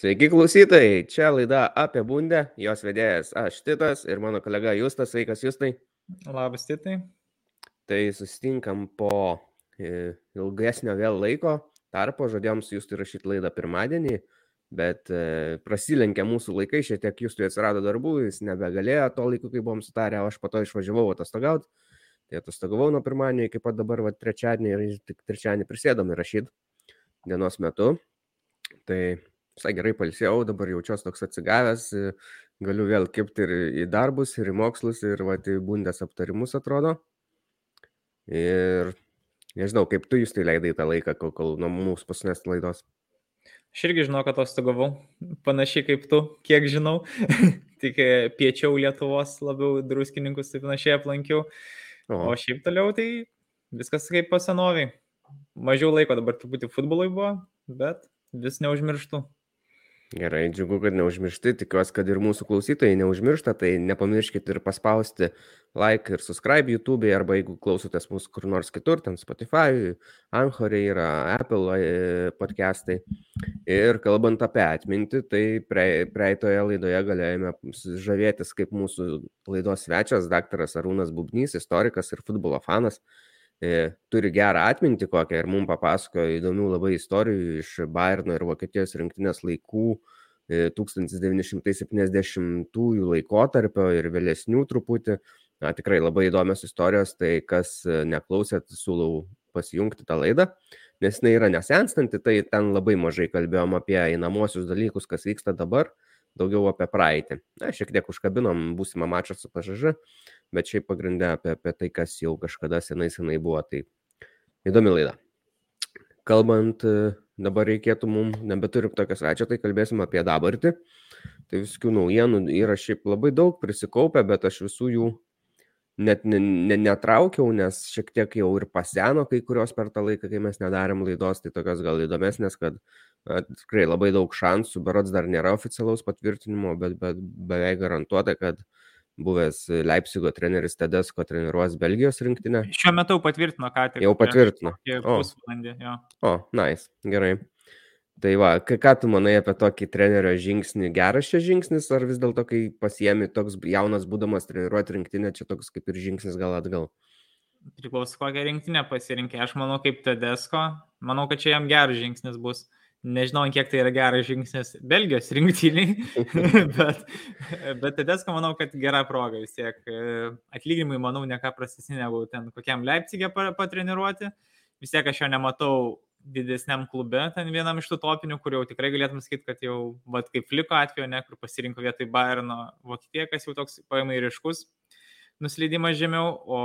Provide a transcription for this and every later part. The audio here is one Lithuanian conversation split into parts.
Sveiki klausytojai, čia laida apie bundę, jos vedėjas aš Titas ir mano kolega Justas, sveikas Justai. Labas, Titai. Tai susitinkam po e, ilgesnio vėl laiko, tarpo žadėjom su Justui rašyti laidą pirmadienį, bet e, prasilenkė mūsų laikai, šiek tiek Justui atsirado darbų, jis nebegalėjo to laiku, kai buvom sutarę, aš po to išvažiavau atostogauti. Tai atostogavau nuo pirmadienio iki pat dabar, va, trečiadienį ir tik trečiadienį prisėdom įrašyti dienos metu. Tai visai gerai palsėjau, dabar jaučiuosi toks atsigavęs, galiu vėl kipti ir į darbus, ir į mokslus, ir va, į bundės aptarimus atrodo. Ir nežinau, kaip tu jūs tai leidai tą laiką, kol, kol nuo mūsų pasnės laidos. Aš irgi žinau, kad atostogavau, panašiai kaip tu, kiek žinau, tik e, piečiau Lietuvos labiau druskininkus taip panašiai aplankiau. O. o šiaip toliau tai viskas kaip pasenoviai. Mažiau laiko dabar truputį futbolui buvo, bet vis neužmirštu. Gerai, džiugu, kad neužmiršti, tikiuosi, kad ir mūsų klausytojai neužmiršta, tai nepamirškit ir paspausti like ir subscribe YouTube, arba jeigu klausotės mūsų kur nors kitur, ten Spotify, Anchorė yra, Apple e, podcastai. Ir kalbant apie atmintį, tai praeitoje laidoje galėjome žavėtis kaip mūsų laidos svečias, daktaras Arūnas Bubnys, istorikas ir futbolo fanas e, turi gerą atmintį kokią ir mums papasakojo įdomių labai istorijų iš Bayerno ir Vokietijos rinktinės laikų 1970-ųjų e, laikotarpio ir vėlesnių truputį. Na, tikrai labai įdomios istorijos, tai kas e, neklausėt, siūlau pasijungti tą laidą, nes jinai yra nesenstanti, tai ten labai mažai kalbėjom apie einamosius dalykus, kas vyksta dabar, daugiau apie praeitį. Na, šiek tiek užkabinom būsimą mačą su pažažu, bet šiaip pagrindę apie, apie tai, kas jau kažkada senai senai buvo. Tai įdomi laida. Kalbant, e, dabar reikėtų mums, nebeturim tokio svečio, tai kalbėsim apie dabartį. Tai visokių naujienų yra šiaip labai daug prisikaupę, bet aš visų jų net ne, ne, netraukiau, nes šiek tiek jau ir paseno kai kurios per tą laiką, kai mes nedarėm laidos, tai tokios gal įdomesnės, kad na, tikrai labai daug šansų, berots dar nėra oficialaus patvirtinimo, bet, bet beveik garantuota, kad uh, buvęs Leipzigo treneris Tedesko treniruos Belgijos rinktinę. Šiuo metu patvirtino, ką tik. Jau patvirtino. O, pusvalandį, jo. O, nice, gerai. Tai va, ką tu manai apie tokį trenerio žingsnį? Geras šis žingsnis, ar vis dėlto, kai pasiemi toks jaunas būdamas treniruoti rinktinę, čia toks kaip ir žingsnis gal atgal? Priklauso, kokią rinktinę pasirinkė. Aš manau, kaip Tedesko, manau, kad čia jam geras žingsnis bus. Nežinau, kiek tai yra geras žingsnis Belgijos rinktiniai, bet, bet Tedesko manau, kad gera proga vis tiek. Atlyginimai, manau, ne ką prastesni negu ten kokiam Leipzigė patreniruoti. Vis tiek aš jo nematau didesniam klube, ten vienam iš tų topinių, kur jau tikrai galėtum sakyti, kad jau, vad kaip Fliko atveju, ne, kur pasirinko vietoj Bayerno Vokietija, kas jau toks paimai ryškus nusileidimas žemiau, o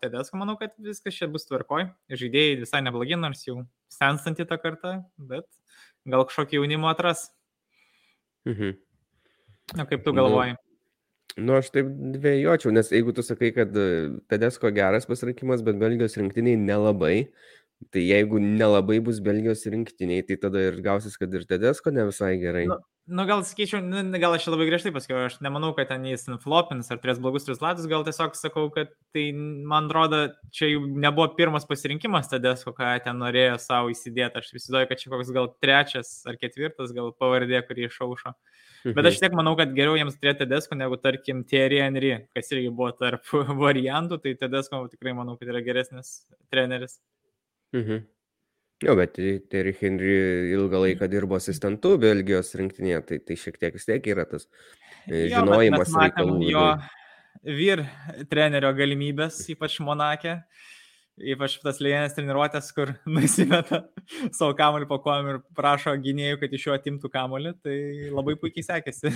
Tedesko manau, kad viskas čia bus tvarkoj. Žaidėjai visai neblogi, nors jau senstanti tą kartą, bet gal kažkokį jaunimo atras. Mhm. Na, kaip tu galvoji? Nu, nu, aš taip dviejočiau, nes jeigu tu sakai, kad e, Tedesko geras pasirinkimas, bet Belgijos rinktiniai nelabai, tai jeigu nelabai bus Belgijos rinktiniai, tai tada ir gausis, kad ir Tedesko ne visai gerai. Nu, nu gal sakyčiau, nu, gal aš labai griežtai pasakiau, aš nemanau, kad ten jis flopins ar turės blogus rezultatus, gal tiesiog sakau, kad tai, man atrodo, čia jau nebuvo pirmas pasirinkimas Tadesko, ką ten norėjo savo įsidėti. Aš įsivaizduoju, kad čia koks gal trečias ar ketvirtas, gal pavardė, kurį išaušo. Bet aš tiek manau, kad geriau jiems turėti Tadesko negu, tarkim, Thierry Henry, kas irgi buvo tarp variantų, tai Tadesko tikrai manau, kad yra geresnis treneris. Mhm. Jo, bet Terry Henry ilgą laiką dirbo asistentu Belgijos rinktinėje, tai, tai šiek tiek vis tiek yra tas e, jo, žinojimas reikalų. Jo vyr trenerio galimybės, ypač Monakė, ypač tas lėnės treniruotės, kur nusimeta savo kamuolį po kojom ir prašo gynėjų, kad iš jo atimtų kamuolį, tai labai puikiai sekėsi.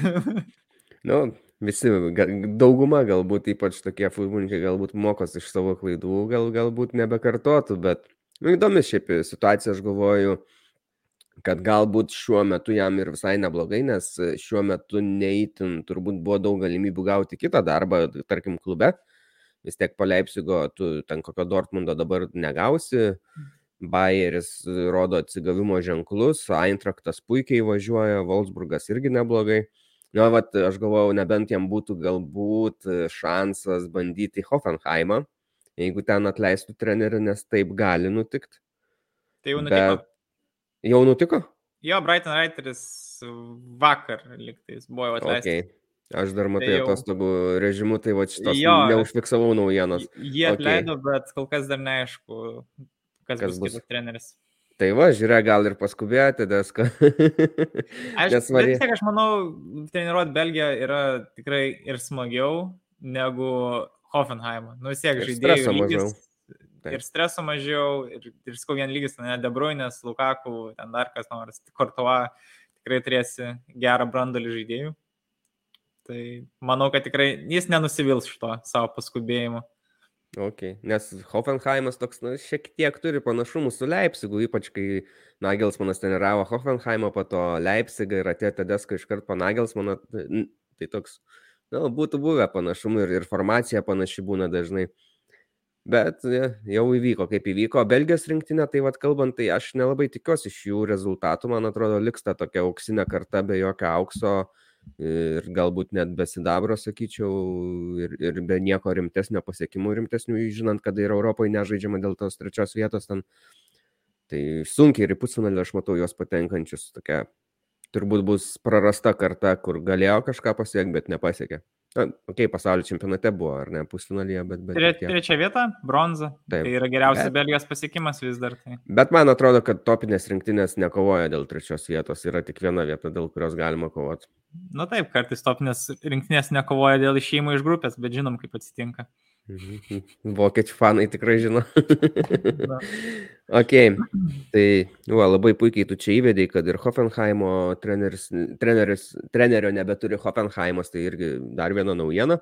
nu, visi, dauguma galbūt, ypač tokie futbolininkai, galbūt mokosi iš savo klaidų, gal, galbūt nebekartotų, bet įdomi šiaip situacija, aš galvoju, kad galbūt šiuo metu jam ir visai neblogai, nes šiuo metu neįtin turbūt buvo daug galimybių gauti kitą darbą, tarkim, klube. Vis tiek po Leipzigo tu ten kokio Dortmundo dabar negausi. Bayeris rodo atsigavimo ženklus, Eintraktas puikiai važiuoja, Wolfsburgas irgi neblogai. Na, vat, aš galvojau, nebent jam būtų galbūt šansas bandyti Hoffenheimą, jeigu ten atleistų trenerių, nes taip gali nutikti. Tai jau nutiko. Bet... Jau nutiko? Jo, Brighton Reiteris vakar liktais buvo jau atleistas. Okay. Aš dar matai Tai jau- atostogų režimu, tai va šitos Jo. neužfiksavau naujienos. Jie okei. atleido, bet kol kas dar neaišku, kas, Kas bus, bus. treneris. Tai va, žiūrėk, gal ir paskubėjote, deska. Aš, Nes bet varė- vis tiek aš manau, treniruoti Belgiją yra tikrai ir smagiau negu Hoffenheimą. Nu vis tiek Ir žaidėjų lygis. mažiau. Taip. Ir streso mažiau, ir, ir skau vien lygis, ten De Bruyne'as, Lukaku, ten dar kas nors, Kortuva, tikrai turėsi gerą brandolį žaidėjų. Tai manau, kad tikrai jis nenusivils šito savo paskubėjimu. Okay. Nes Hoffenheimas toks, na, šiek tiek turi panašumų su Leipzigu, ypač kai Nagelsmanas treniravo Hoffenheimą, po to Leipzigą ir atėjo Tedesko iškart po Nagelsmaną. Tai tai toks, na, būtų buvę panašumų ir, ir formacija panaši būna dažnai. Bet jau įvyko, kaip įvyko. Belgijos rinktinė, tai vad kalbant, tai aš nelabai tikiuosi iš jų rezultatų. Man atrodo, liks ta tokia auksinė karta be jokio aukso ir galbūt net be sidabro, sakyčiau, ir, ir be nieko rimtesnio pasiekimų, rimtesnių, žinant, kad ir Europoje nežaidžiama dėl tos trečios vietos ten. Tai sunkiai ir į pusfinalį aš matau juos patenkančius. Tokia turbūt bus prarasta karta, kur galėjo kažką pasiekti, bet nepasiekė. Na, okay, pasaulio čempionate buvo, ar ne, pusfinalyje, bet... bet Tre, trečia vieta - bronza. Taip. Tai yra geriausias Bet- Belgijos pasiekimas vis dar. Tai. Bet man atrodo, kad topinės rinktinės nekovoja dėl trečios vietos, yra tik viena vieta, dėl kurios galima kovoti. Na taip, kartais topinės rinktinės nekovoja dėl išėjimo iš grupės, bet žinom, kaip atsitinka. Vokiečių fanai tikrai žino. Ok, tai va, labai puikiai tu čia įvedai, kad ir Hoffenheimo treneris, treneris, trenerio nebeturi Hoffenheimas, tai irgi dar viena naujiena.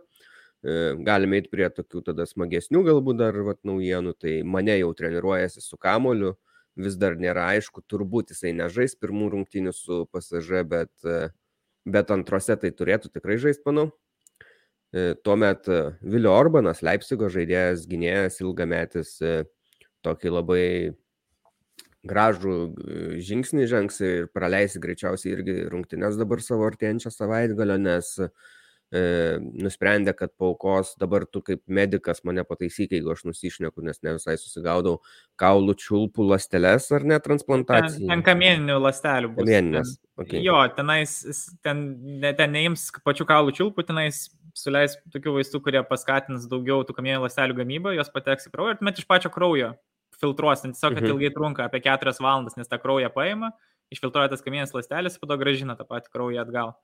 E, Galime eiti prie tokių tada smagesnių galbūt dar vat, naujienų. Tai mane jau treniruojasi su kamoliu, vis dar nėra aišku, turbūt jisai nežais pirmų rungtynių su PSG, bet, e, bet antrose tai turėtų tikrai žaisti, manau. E, Tuomet e, Vilio Orbanas, Leipzigo žaidėjas, gynėjas, ilgametis, e, tokį labai gražų žingsnį žengs ir praleisi greičiausiai irgi rungtynes dabar savo artėjančią savaitgalio, nes e, nusprendė, kad paukos dabar tu kaip medikas mane pataisyk, jeigu aš nusišneku, nes ne visai susigaudau kaulų čiulpų lasteles ar ne Ten, transplantacijai. ten kamieninių lastelių bus. Kamieninės, Ten- okei. Jo, tenais, ten, ten neims pačių kaulų čiulpų, tenais suleis tokių vaistų, kurie paskatins daugiau tų kamieninių lastelių gamybą, jos pateks į kraują ir tuomet iš pačio kraujo filtruos, ten tiesiog, kad Mhm. ilgai trunka, apie 4 valandas, nes tą kraują paima, išfiltruoja tas kamieninės lastelės, po to gražina tą patį kraują atgal.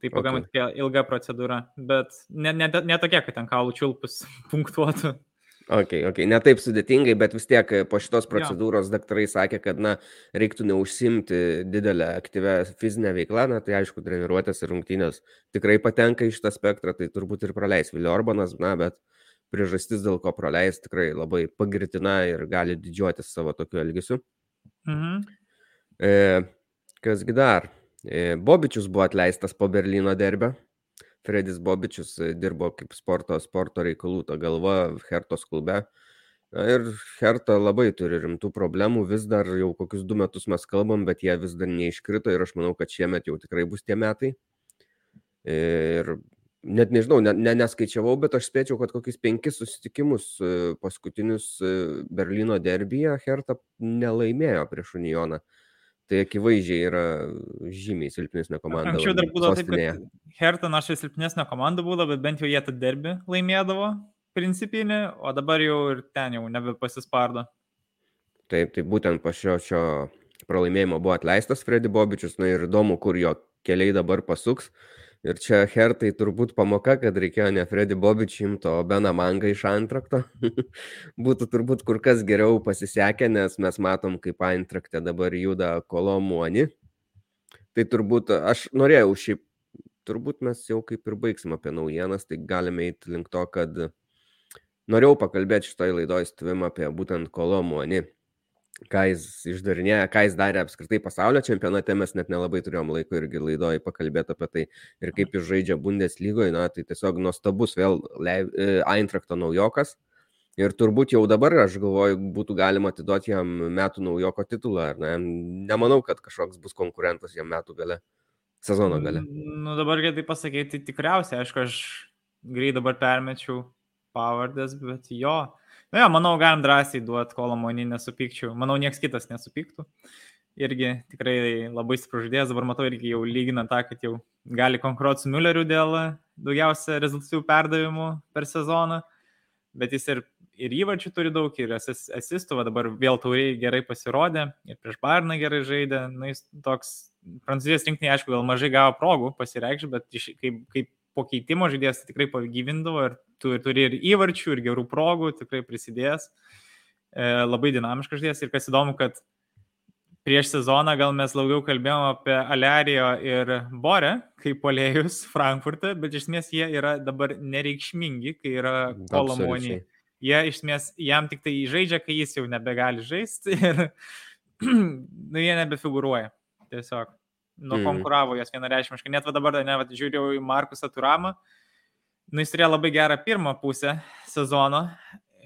Tai pagamai Okay. ilga procedūra, bet ne, ne, ne tokia, kad ten kaulų čiulpus punktuotų. Ok, ok, ne taip sudėtingai, bet vis tiek e, po šitos procedūros daktarai sakė, kad, na, reiktų neužsimti didelę aktyvę fizinę veiklą, na, tai aišku, treniruotės ir rungtynės tikrai patenka į šitą spektrą, tai turbūt ir praleis Vilio Orbanas, na, bet priežastis, dėl ko praleis, tikrai labai pagirtina ir gali didžiuotis savo tokiu elgesiu. Mhm. E, kasgi dar? E, Bobičius buvo atleistas po Berlyno derbio. Fredis Bobičius e, dirbo kaip sporto, sporto reikalų ta galva Hertos klube. Na Ir Herta labai turi rimtų problemų, vis dar jau kokius du metus mes kalbam, bet jie vis dar neiškrito ir aš manau, kad šiemet jau tikrai bus tie metai. Ir net nežinau, ne, ne, neskaičiavau, bet aš spėčiau, kad kokius penkis susitikimus e, paskutinius e, Berlyno derbyje Herta nelaimėjo prieš Unioną. Tai akivaizdžiai yra žymiai silpnesnė komanda. Anksčiau dar būdavo taip, sostinėje. kad Hertha nors ir silpnesnė komanda būdavo, bet bent jau jie tą derbį laimėdavo principinį, o dabar jau ir ten jau nebepasispardo. Taip, tai būtent po šio, šio pralaimėjimo buvo atleistas Freddy Bobičius, na ir įdomu, kur jo keliai dabar pasuks. Ir čia Hertai turbūt pamoka, kad reikėjo ne Freddy Bobičių imti, o Beną Mangą iš antrakto. Būtų turbūt kur kas geriau pasisekę, nes mes matom, kaip antrakte dabar juda kolomuoni. Tai turbūt aš norėjau šiaip, turbūt mes jau kaip ir baigsim apie naujienas, tai galime eiti link to, kad norėjau pakalbėti šitoj laidoj su tavim apie būtent kolomuoni ką jis išdarinėja, ką jis darė apskritai pasaulio čempionate, mes net nelabai turėjom laiko irgi laidoje pakalbėti apie tai ir kaip jis žaidžia Bundeslygoje, na tai tiesiog nuostabus vėl e, Eintrakto naujokas. Ir turbūt jau dabar, aš galvoju, būtų galima atiduoti jam metų naujoko titulą, ar ne? Nemanau, kad kažkoks bus konkurentas jam metų gale, sezono gale. Nu dabar, kai tai pasakyti, tai tikriausiai, aišku, aš greit dabar permečiau pavardės, bet jo. Na, jo, manau, galim drąsiai duoti kolomonį, nesupykčiau. Manau, niekas kitas nesupyktų. irgi tikrai labai stiprus žaidėjas, dabar matau irgi jau lygina tą, kad jau gali konkuruoti su Mülleriu dėl daugiausia rezultatyvių perdavimų per sezoną, bet jis ir, ir įvarčių turi daug, ir asistų, dabar vėl tauriai gerai pasirodė, ir prieš Barną gerai žaidė, na jis toks, prancūzijos rinkiniai aišku gal mažai gavo progų pasireikšti, bet kaip, kaip po keitimo žaidėjas tai tikrai pagyvindavo ir tu, turi ir įvarčių, ir gerų progų, tikrai prisidės. E, labai dinamiškas žaidėjas ir kas įdomu, kad prieš sezoną gal mes daugiau kalbėjome apie Alerijo ir Borę kaip polėjus Frankfurte, bet iš esmės jie yra dabar nereikšmingi, kai yra Kolomonija. Jie iš esmės jam tik tai žaidžia, kai jis jau nebegali žaisti ir nu, jie nebefigūruoja. Tiesiog nukonkuravo mm. jas vienareišmiškai. Net va dabar, ne, va, žiūrėjau į Markusą Turamą, nu, jis turėjo labai gerą pirmą pusę sezono,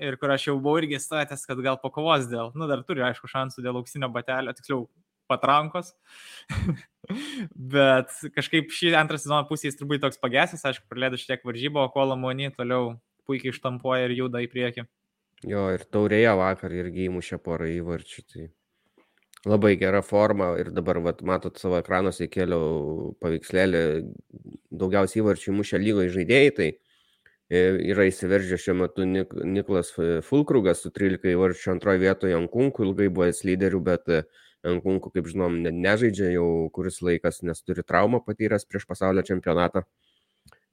ir kur aš jau buvau irgi statęs, kad gal pakovos dėl, nu dar turi aišku šansų dėl auksinio batelio, tiksliau patrankos, bet kažkaip šį antrą sezoną pusę jis turbūt toks pagesęs, aišku, praleido šiek tiek varžybo, o Kolomonį toliau puikiai ištampuoja ir juda į priekį. Jo, ir taurėje vakar irgi įmušė porą įvarčių. Tai labai gera forma ir dabar, vat, matot, savo ekranuose įkėliau paveikslėlį, daugiausiai įvarčių įmušė lygoje žaidėjai, tai yra įsiveržę šiuo metu Nik Niklas Fulkrugas su 13 įvarčių antroje vietoje Ankunku, ilgai buvęs lyderių, bet e, Ankunku, kaip žinom, ne, nežaidžia jau kuris laikas, nes turi traumą patyręs prieš pasaulio čempionatą.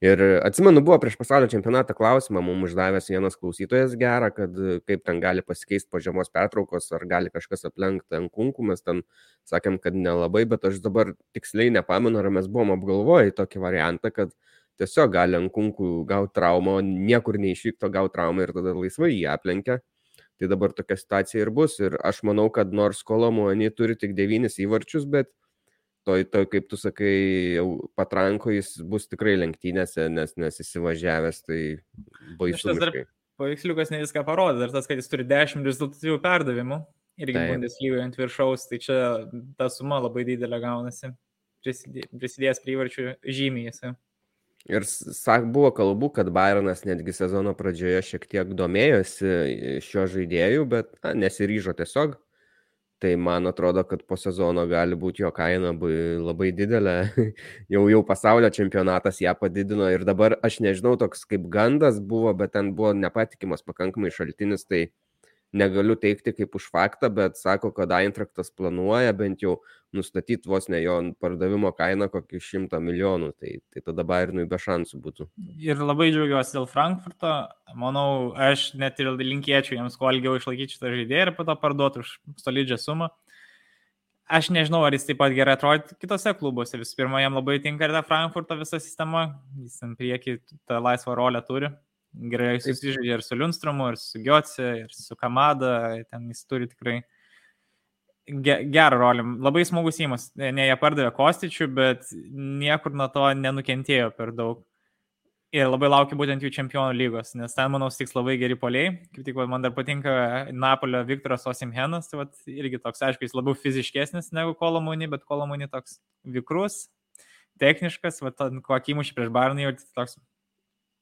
Ir atsimenu, buvo prieš pasaulio čempionatą klausimą mums uždavęs vienas klausytojas gerą, kad e, kaip ten gali pasikeisti po žiemos pertraukos, ar gali kažkas aplenkti Ankunku, mes ten sakėm, kad nelabai, bet aš dabar tiksliai nepamenu, ar mes buvom apgalvoję tokį variantą, kad tiesiog gali ant kunkų gauti traumą, niekur neišvykto gauti traumą ir tada laisvai jį aplenkia. Tai dabar tokia situacija ir bus. Ir aš manau, kad nors Kolomuoni turi tik devynis įvarčius, bet toj, toj kaip tu sakai, patranko jis bus tikrai lenktynėse, nes, nes įsivažiavęs, tai baisu. Paveiksliukas ne viską parodė, dar tas, kad jis turi 10 rezultatyvių perdavimų, irgi Bundeslygoje ant viršaus, tai čia ta suma labai didelė gaunasi, prisidėjęs prie įvarčių žymiai jisai. Ir sak, buvo kalbų, kad Bayernas netgi sezono pradžioje šiek tiek domėjosi šio žaidėjų, bet na, nesiryžo tiesiog. Tai man atrodo, kad po sezono gali būti jo kaina labai didelė. jau, jau pasaulio čempionatas ją padidino ir dabar aš nežinau, toks kaip gandas buvo, bet ten buvo nepatikimas pakankamai šaltinis, tai negaliu teikti kaip už faktą, bet sako, kad Eintraktas planuoja bent jau nustatyti vos ne jo pardavimo kainą kokį šimtą milijonų, tai, tai tada Bayernui be šansų būtų. Ir labai džiaugiuosi dėl Frankfurto, manau, aš net ir linkėčiau jiems kuo ilgiau išlaikyti šitą žaidėją ir po to parduoti už solidžią sumą. Aš nežinau, ar jis taip pat gerai atrodo kitose klubuose. Visų pirma, jam labai tinka ir ta Frankfurto visa sistema, jis ant priekį tą laisvą rolę turi gerai susižaidžia ir su Liunstromu, ir su Giotse, ir su Kamada, ten jis turi tikrai ge gerą rolę. Labai smagus įmas, ne jie pardavė Kostičių, bet niekur nuo to nenukentėjo per daug. Ir labai laukiu būtent jų čempionų lygos, nes ten, manau, stiks labai geri poliai. Kaip tik man dar patinka Napolio Viktoras Osimhenas, tai vat, irgi toks, aišku, jis labiau fiziškesnis negu Kolomuni, bet Kolomuni toks vikrus, techniškas, va, kokį įmušį prieš Barnį, jau toks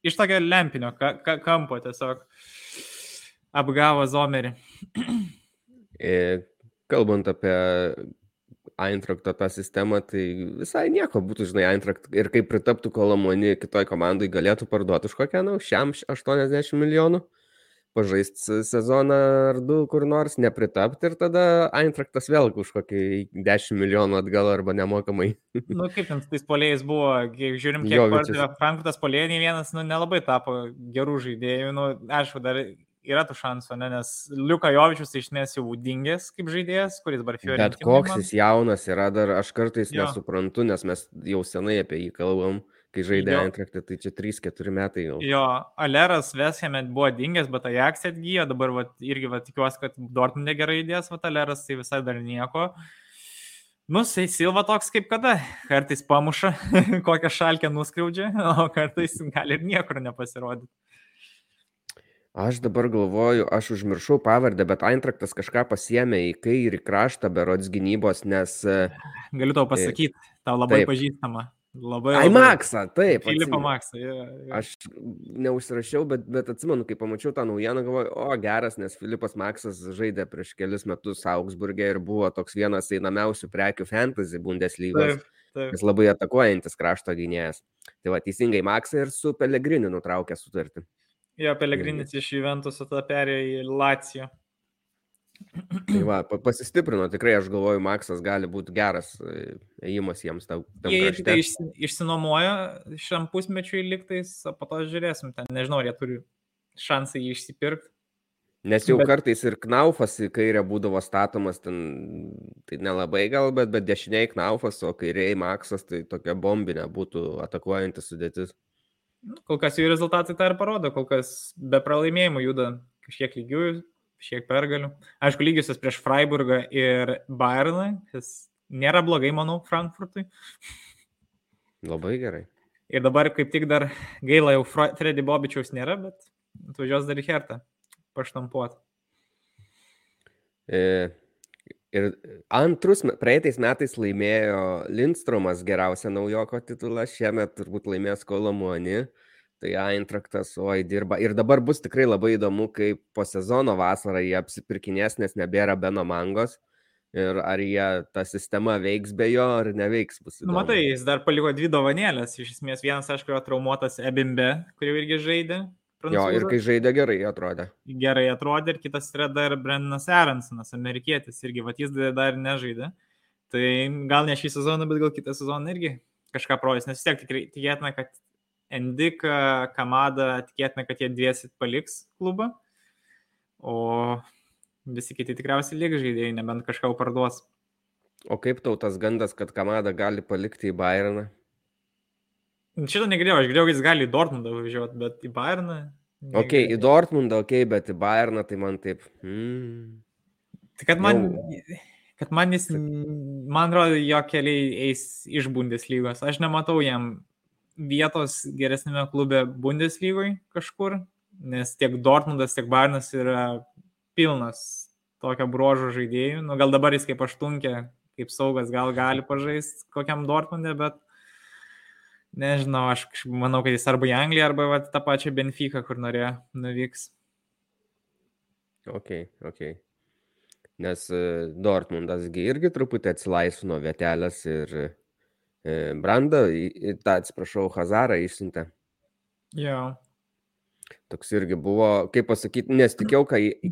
iš tokio lempinio ka, ka, kampo tiesiog apgavo Zomerį. E, kalbant apie Eintrakto tą sistemą, tai visai nieko būtų, žinai, Eintrakt ir kaip pritaptų Kolomoni kitoj komandai galėtų parduoti už kokią, na, šiam 80 milijonų pažaisti sezoną ar du kur nors, nepritapti ir tada Eintraktas vėl už kokį 10 milijonų atgal arba nemokamai. nu, kaip ten tais polėjais buvo, kiek žiūrim, kiek pardavė Frankfurtas polėjai, nei vienas nu, nelabai tapo gerų žaidėjų. Nu, aišku, dar yra tų šansų, ne? nes Liuka Jovičius iš nes jau dingęs kaip žaidėjas, kuris dabar Fiorentino. Bet koks jis jaunas yra, dar aš kartais jo. nesuprantu, nes mes jau senai apie jį kalbam kai žaidė Eintrachtą, tai čia 3-4 metai jau. Jo, Aleras Vesheme buvo dingęs, bet Ajax atgyjo, dabar va, irgi va, tikiuosi, kad Dortmundė gerai įdės, va, Aleras tai visai dar nieko. Nu, tai Silva toks kaip kada. Kartais pamuša, kokią šalkę nuskriaudžia, o kartais gali ir niekur nepasirodyti. Aš dabar galvoju, aš užmiršau pavardę, bet Eintraktas kažką pasiemė į kairį kraštą berods gynybos, nes... Galiu tau pasakyti, tau labai taip. pažįstama. Labai. Ai, Maksą, taip. Atsimenu. Maksą. Ja, ja. Aš neužsirašiau, bet, bet atsimenu, kai pamačiau tą naujieną, galvoju, o geras, nes Filipas Maksas žaidė prieš kelius metus Augsburgė ir buvo toks vienas einamiausių prekių fantasy Bundeslygos. Taip, taip. Jis labai atakuojantis krašto gynėjas. Tai va, teisingai Maksą ir su Pelegrini nutraukė sutartį. Jo, Pelegrinis iš Juventuso tada perėjo į Lacijo. Tai va, pa- pasistiprino, tikrai aš galvoju, Maksas gali būti geras e, ėjimas jiems tam Jie krašte. tai išsi, išsinuomojo šiam pusmečiui liktais, po to žiūrėsim. Ten nežinau, ar jie turi šansą jį išsipirkti. Nes jau Bet- kartais ir knaufas į kairę būdavo statomas, ten, tai nelabai gal, bet, bet dešiniai knaufas, o kairiai maksas, tai tokia bombinė būtų atakuojantis sudėtis. Nu, Kol kas jų rezultatai tą ir parodo, kol kas be pralaimėjimų juda kažkiek lygių, šiek pergalių. Aišku, lygiusios prieš Freiburgą ir Bayerną, kas nėra blogai, manau, Frankfurtui. Labai gerai. Ir dabar kaip tik dar gaila jau Fre- Freddy Bobičiaus nėra, bet atvažiuos dar į Hertą paštampuot. E, ir antrus, praeitais metais laimėjo Lindstromas geriausią naujoko titulą, šiemet turbūt laimės Kolomoni. Tai Eintraktas, oi, dirba. Ir dabar bus tikrai labai įdomu, kaip po sezono vasarą jie apsipirkinės, nes nebėra Beno Mangos. Ir ar jie tą sistemą veiks be jo, ar neveiks. Bus Nu, įdomu. matai, jis dar paliko dvi dovanėlės. Iš esmės, vienas, aišku, yra traumuotas Ebimbe, kurį irgi žaidė. Jo, ir kai žaidė gerai, atrodė. gerai atrodė ir kitas yra dar Brendanas Aronsonas, amerikietis, irgi, va jis dar nežaidė. Tai gal ne šį sezoną, bet gal kitą sezoną irgi kažką projas, nes vis tiek tikrai tikėtina, kad Endika, Kamada, tikėtina, kad jie dviesi paliks klubą, o visi kiti tikriausiai liks žaidėjai, nebent kažką parduos. O kaip tau tas gandas, kad Kamada gali palikti į Bayerną? Šitą negirdėjau, aš girdėjau, kad jis gali į Dortmundą važiuoti, bet į Bayerną. Ok, į negirdėjau. Dortmundą, ok, bet į Bayerną tai man taip. Mm. Tai kad man, Jau- kad man jis, man atrodo, jo keliai eis iš Bundeslygos. Aš nematau jam vietos geresnėme klube Bundeslygoje kažkur, nes tiek Dortmundas, tiek Barnas yra pilnas tokio brožo žaidėjų. Nu, gal dabar jis kaip aštunkė, kaip saugas, gal gali pažaisti kokiam Dortmundė, bet nežinau, aš manau, kad jis arba į Angliją, arba va, tą pačią Benfica, kur norėjo nuvyks. Ok, ok. Nes e, Dortmundas gi irgi truputį atsilaisvino vietelės ir Brandą, tą atsiprašau, Hazarą išsiuntė. Jo. Toks irgi buvo, kaip pasakyti, nesitikėjau,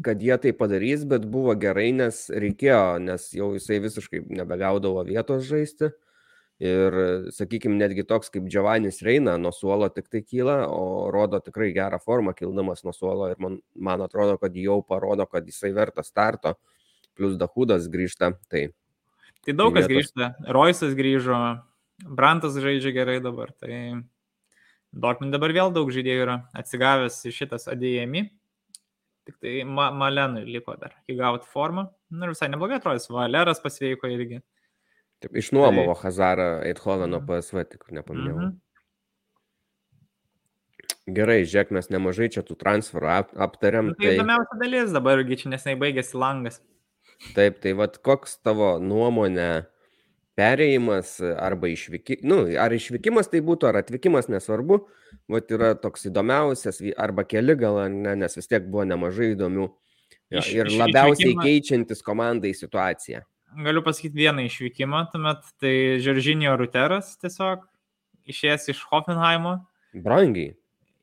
kad jie tai padarys, bet buvo gerai, nes reikėjo, nes jau jisai visiškai nebegaudavo vietos žaisti. Ir, sakykime, netgi toks kaip Giovannis Reina nuo suolo tik tai kyla, o rodo tikrai gerą formą kildamas nuo suolo ir man, man atrodo, kad jau parodo, kad jisai vertas starto, plus Dahudas grįžta. Tai Tai daug kas vietos. grįžta. Roisas grįžo, Brantas žaidžia gerai dabar. Tai Dortmund dabar vėl daug žaidėjų yra atsigavęs iš šitas adėjami. Tik tai Ma Malenui liko dar įgauti formą. Na ir visai neblogai atrodys. Valeras pasveiko irgi. taip, išnuomavo Hazarą Eidhoveno PSV, tik nepaminėjau. Mhm. Gerai, žiūrėk, mes nemažai čia tų transferų ap aptariam. Nu, tai įdomiausia dalis dabar, čia nesnei baigėsi langas. Taip, tai vad koks tavo nuomonė perėjimas arba išvykimas, nu, ar išvykimas tai būtų, ar atvykimas, nesvarbu, vat yra toks įdomiausias, arba keli gal, ne, nes vis tiek buvo nemažai įdomių. Jo, Iš- Ir iš- labiausiai išvykimą- keičiantis komandai situaciją. Galiu pasakyti vieną išvykimą, tuomet tai Žoržinio Ruteras tiesiog išėjęs iš Hoffenheimo. Brangiai.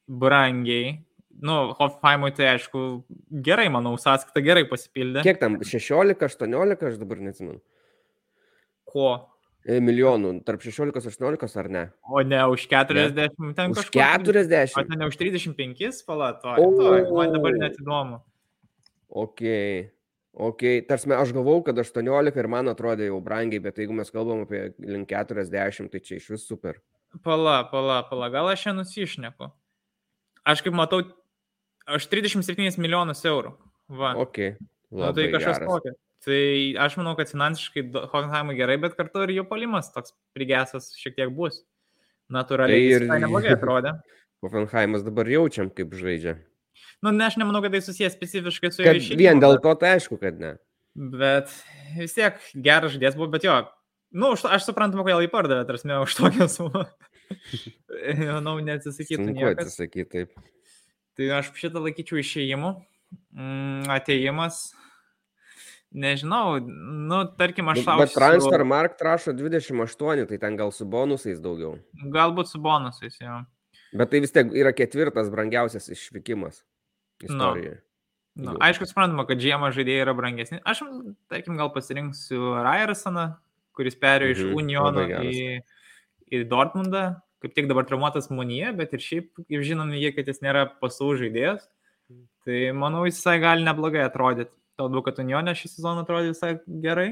brangiai. Nu, Hoffenheimui tai aišku, gerai, manau, sąskaita gerai pasipildė. Kiek tam? 16, 18, aš dabar neatsimenu. Ko? E, Milijonų, tarp 16 ir 18 ar ne? O ne už 40, ten Už kažkur. 40. O ten ne už 35, palato. Man dabar net įdomu. Ok. Ok, tarsi aš galvau, kad 18 ir man atrodė jau brangiai, bet jeigu mes kalbam apie link 40, tai čia iš vis super. Pala, pala, pala, gal aš čia nusišneku. Aš kaip matau, aš 37 milijonus eurų. Va. Ok. Nu, tai kažkas tokio. Tai aš manau, kad finansiškai Hoffenheimui gerai, bet kartu ir jų palimas toks prigesęs šiek tiek bus. Natūraliai. Tai Tai ir- ir neblogai atrodė. Hoffenheimas dabar jaučiam, kaip žaidžia. Nu, ne, aš nemanau, kad tai susijęs specifiškai su jo išėjimu, vien dėl to, tai aišku, kad ne. Bet vis tiek geras žaidėjas buvo, bet jo, Nu, aš, aš suprantu, kodėl jį pardavė, tarsi, už tokią sumą. Manau, neatsisakytų Sunku niekas. atsisakyti taip. Tai aš šitą laikyčiau išėjimu. Mm, ateimas. Nežinau, nu, tarkim, aš Nu, savo. Bet transfer mark rašo 28, tai ten gal su bonusais daugiau. Galbūt su bonusais, jo. Bet tai vis tiek yra ketvirtas brangiausias išvykimas istorijoje. Nu, Jau. aišku, suprantama, kad žiemą žaidėjai yra brangesni. Aš, tarkim, gal pasirinksiu Ryersoną, kuris perėjo iš Mhm, Uniono labai geras. į, į Dortmundą. Kaip tik dabar traumuotas Munije, bet ir šiaip, kaip žinome, jie, kad jis nėra pasų žaidėjas. Tai manau, jis visai gali neblogai atrodyti. Kalbu, kad Unionė šį sezoną atrodė visai gerai.